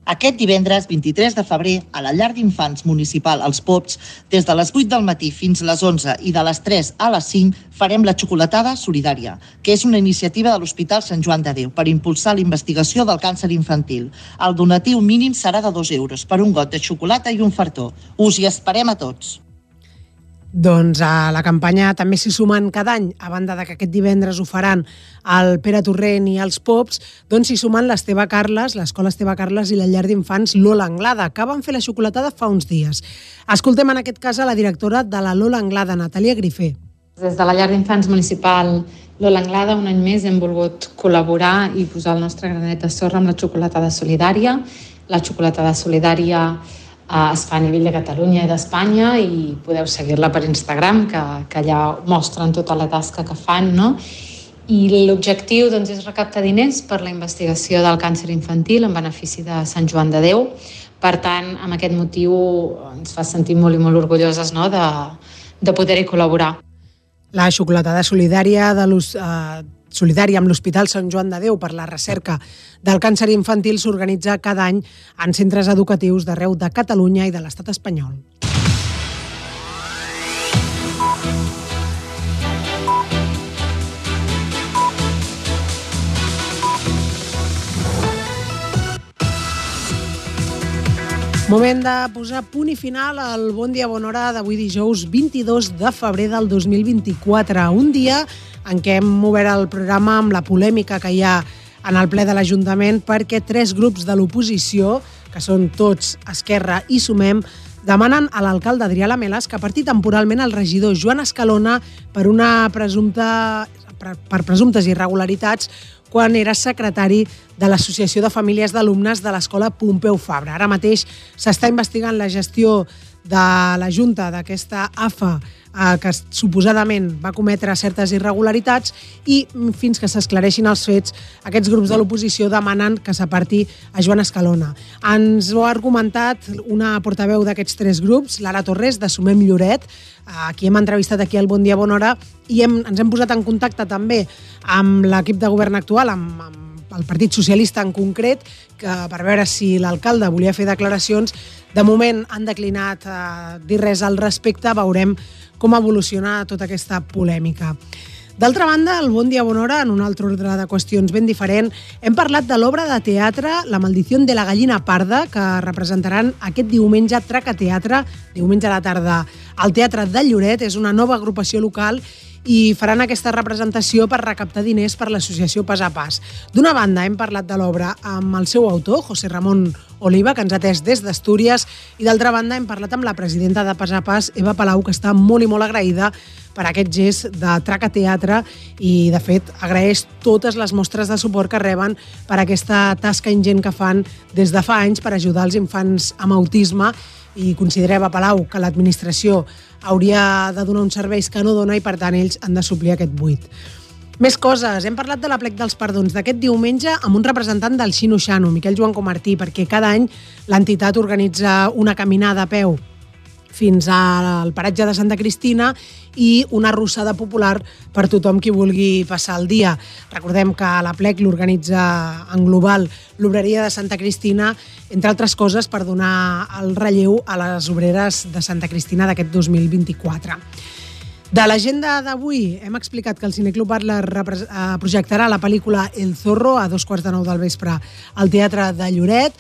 Aquest divendres 23 de febrer, a la llar d'infants municipal als Pops, des de les 8 del matí fins a les 11 i de les 3 a les 5, farem la xocolatada solidària, que és una iniciativa de l'Hospital Sant Joan de Déu per impulsar la investigació del càncer infantil. El donatiu mínim serà de 2 euros per un got de xocolata i un fartó. Us hi esperem a tots. Doncs a la campanya també s'hi sumen cada any, a banda de que aquest divendres ho faran el Pere Torrent i els Pops, doncs s'hi sumen l'Esteve Carles, l'Escola Esteve Carles i la llar d'infants Lola Anglada, que van fer la xocolatada fa uns dies. Escoltem en aquest cas a la directora de la Lola Anglada, Natàlia Grifé. Des de la llar d'infants municipal Lola Anglada, un any més hem volgut col·laborar i posar el nostre granet de sorra amb la xocolatada solidària. La xocolatada solidària a nivell de Catalunya i d'Espanya i podeu seguir-la per Instagram, que, que allà mostren tota la tasca que fan, no? I l'objectiu doncs, és recaptar diners per la investigació del càncer infantil en benefici de Sant Joan de Déu. Per tant, amb aquest motiu ens fa sentir molt i molt orgulloses no? de, de poder-hi col·laborar. La xocolatada solidària de l'Hos- eh, solidària amb l'Hospital Sant Joan de Déu per la recerca del càncer infantil s'organitza cada any en centres educatius d'arreu de Catalunya i de l'estat espanyol. Moment de posar punt i final al Bon Dia Bona Hora d'avui dijous 22 de febrer del 2024. Un dia en què hem obert el programa amb la polèmica que hi ha en el ple de l'Ajuntament perquè tres grups de l'oposició, que són tots Esquerra i Sumem, demanen a l'alcalde Adrià Lamelas que parti temporalment el regidor Joan Escalona per una presumpta per, presumptes irregularitats quan era secretari de l'Associació de Famílies d'Alumnes de l'Escola Pompeu Fabra. Ara mateix s'està investigant la gestió de la Junta d'aquesta AFA eh, que suposadament va cometre certes irregularitats i mm, fins que s'esclareixin els fets, aquests grups de l'oposició demanen que s'aparti a Joan Escalona. Ens ho ha argumentat una portaveu d'aquests tres grups, Lara Torres, de Sumem Lloret, a qui hem entrevistat aquí al Bon Dia Bona Hora, i hem, ens hem posat en contacte també amb l'equip de govern actual, amb, amb el Partit Socialista en concret, que per veure si l'alcalde volia fer declaracions. De moment han declinat eh, dir res al respecte, veurem com evoluciona tota aquesta polèmica. D'altra banda, el Bon Dia Bona Hora, en un altre ordre de qüestions ben diferent, hem parlat de l'obra de teatre La maldició de la gallina parda, que representaran aquest diumenge Traca Teatre, diumenge a la tarda, al Teatre de Lloret. És una nova agrupació local i faran aquesta representació per recaptar diners per l'associació Pas a Pas. D'una banda, hem parlat de l'obra amb el seu autor, José Ramon Oliva, que ens ha atès des d'Astúries, i d'altra banda hem parlat amb la presidenta de Pas a Pas, Eva Palau, que està molt i molt agraïda per aquest gest de Traca Teatre i, de fet, agraeix totes les mostres de suport que reben per aquesta tasca ingent que fan des de fa anys per ajudar els infants amb autisme i considerava Palau que l'administració hauria de donar uns serveis que no dona i per tant ells han de suplir aquest buit. Més coses. Hem parlat de la plec dels perdons d'aquest diumenge amb un representant del Xino Xano, Miquel Joan Comartí, perquè cada any l'entitat organitza una caminada a peu fins al paratge de Santa Cristina i una arrossada popular per tothom qui vulgui passar el dia. Recordem que la plec l'organitza en global l'obreria de Santa Cristina, entre altres coses per donar el relleu a les obreres de Santa Cristina d'aquest 2024. De l'agenda d'avui hem explicat que el Cineclub repre- eh, projectarà la pel·lícula El Zorro a dos quarts de nou del vespre al Teatre de Lloret.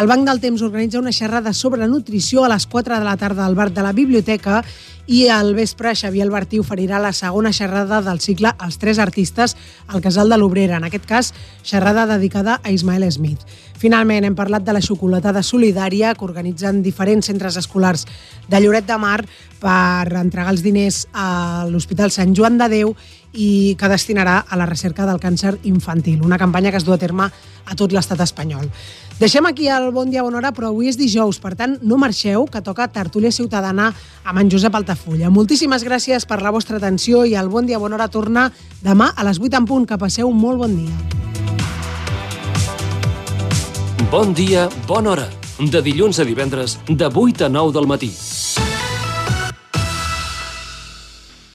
El Banc del Temps organitza una xerrada sobre nutrició a les 4 de la tarda al bar de la biblioteca i al vespre Xavier Albertí oferirà la segona xerrada del cicle Els tres artistes al Casal de l'Obrera, en aquest cas xerrada dedicada a Ismael Smith. Finalment, hem parlat de la xocolatada solidària que organitzen diferents centres escolars de Lloret de Mar per entregar els diners a l'Hospital Sant Joan de Déu i que destinarà a la recerca del càncer infantil, una campanya que es du a terme a tot l'estat espanyol. Deixem aquí el Bon Dia Bona Hora, però avui és dijous, per tant, no marxeu, que toca Tertúlia Ciutadana amb en Josep Altafulla. Moltíssimes gràcies per la vostra atenció i el Bon Dia Bona Hora torna demà a les 8 en punt. Que passeu un molt bon dia. Bon dia, bona hora. De dilluns a divendres, de 8 a 9 del matí.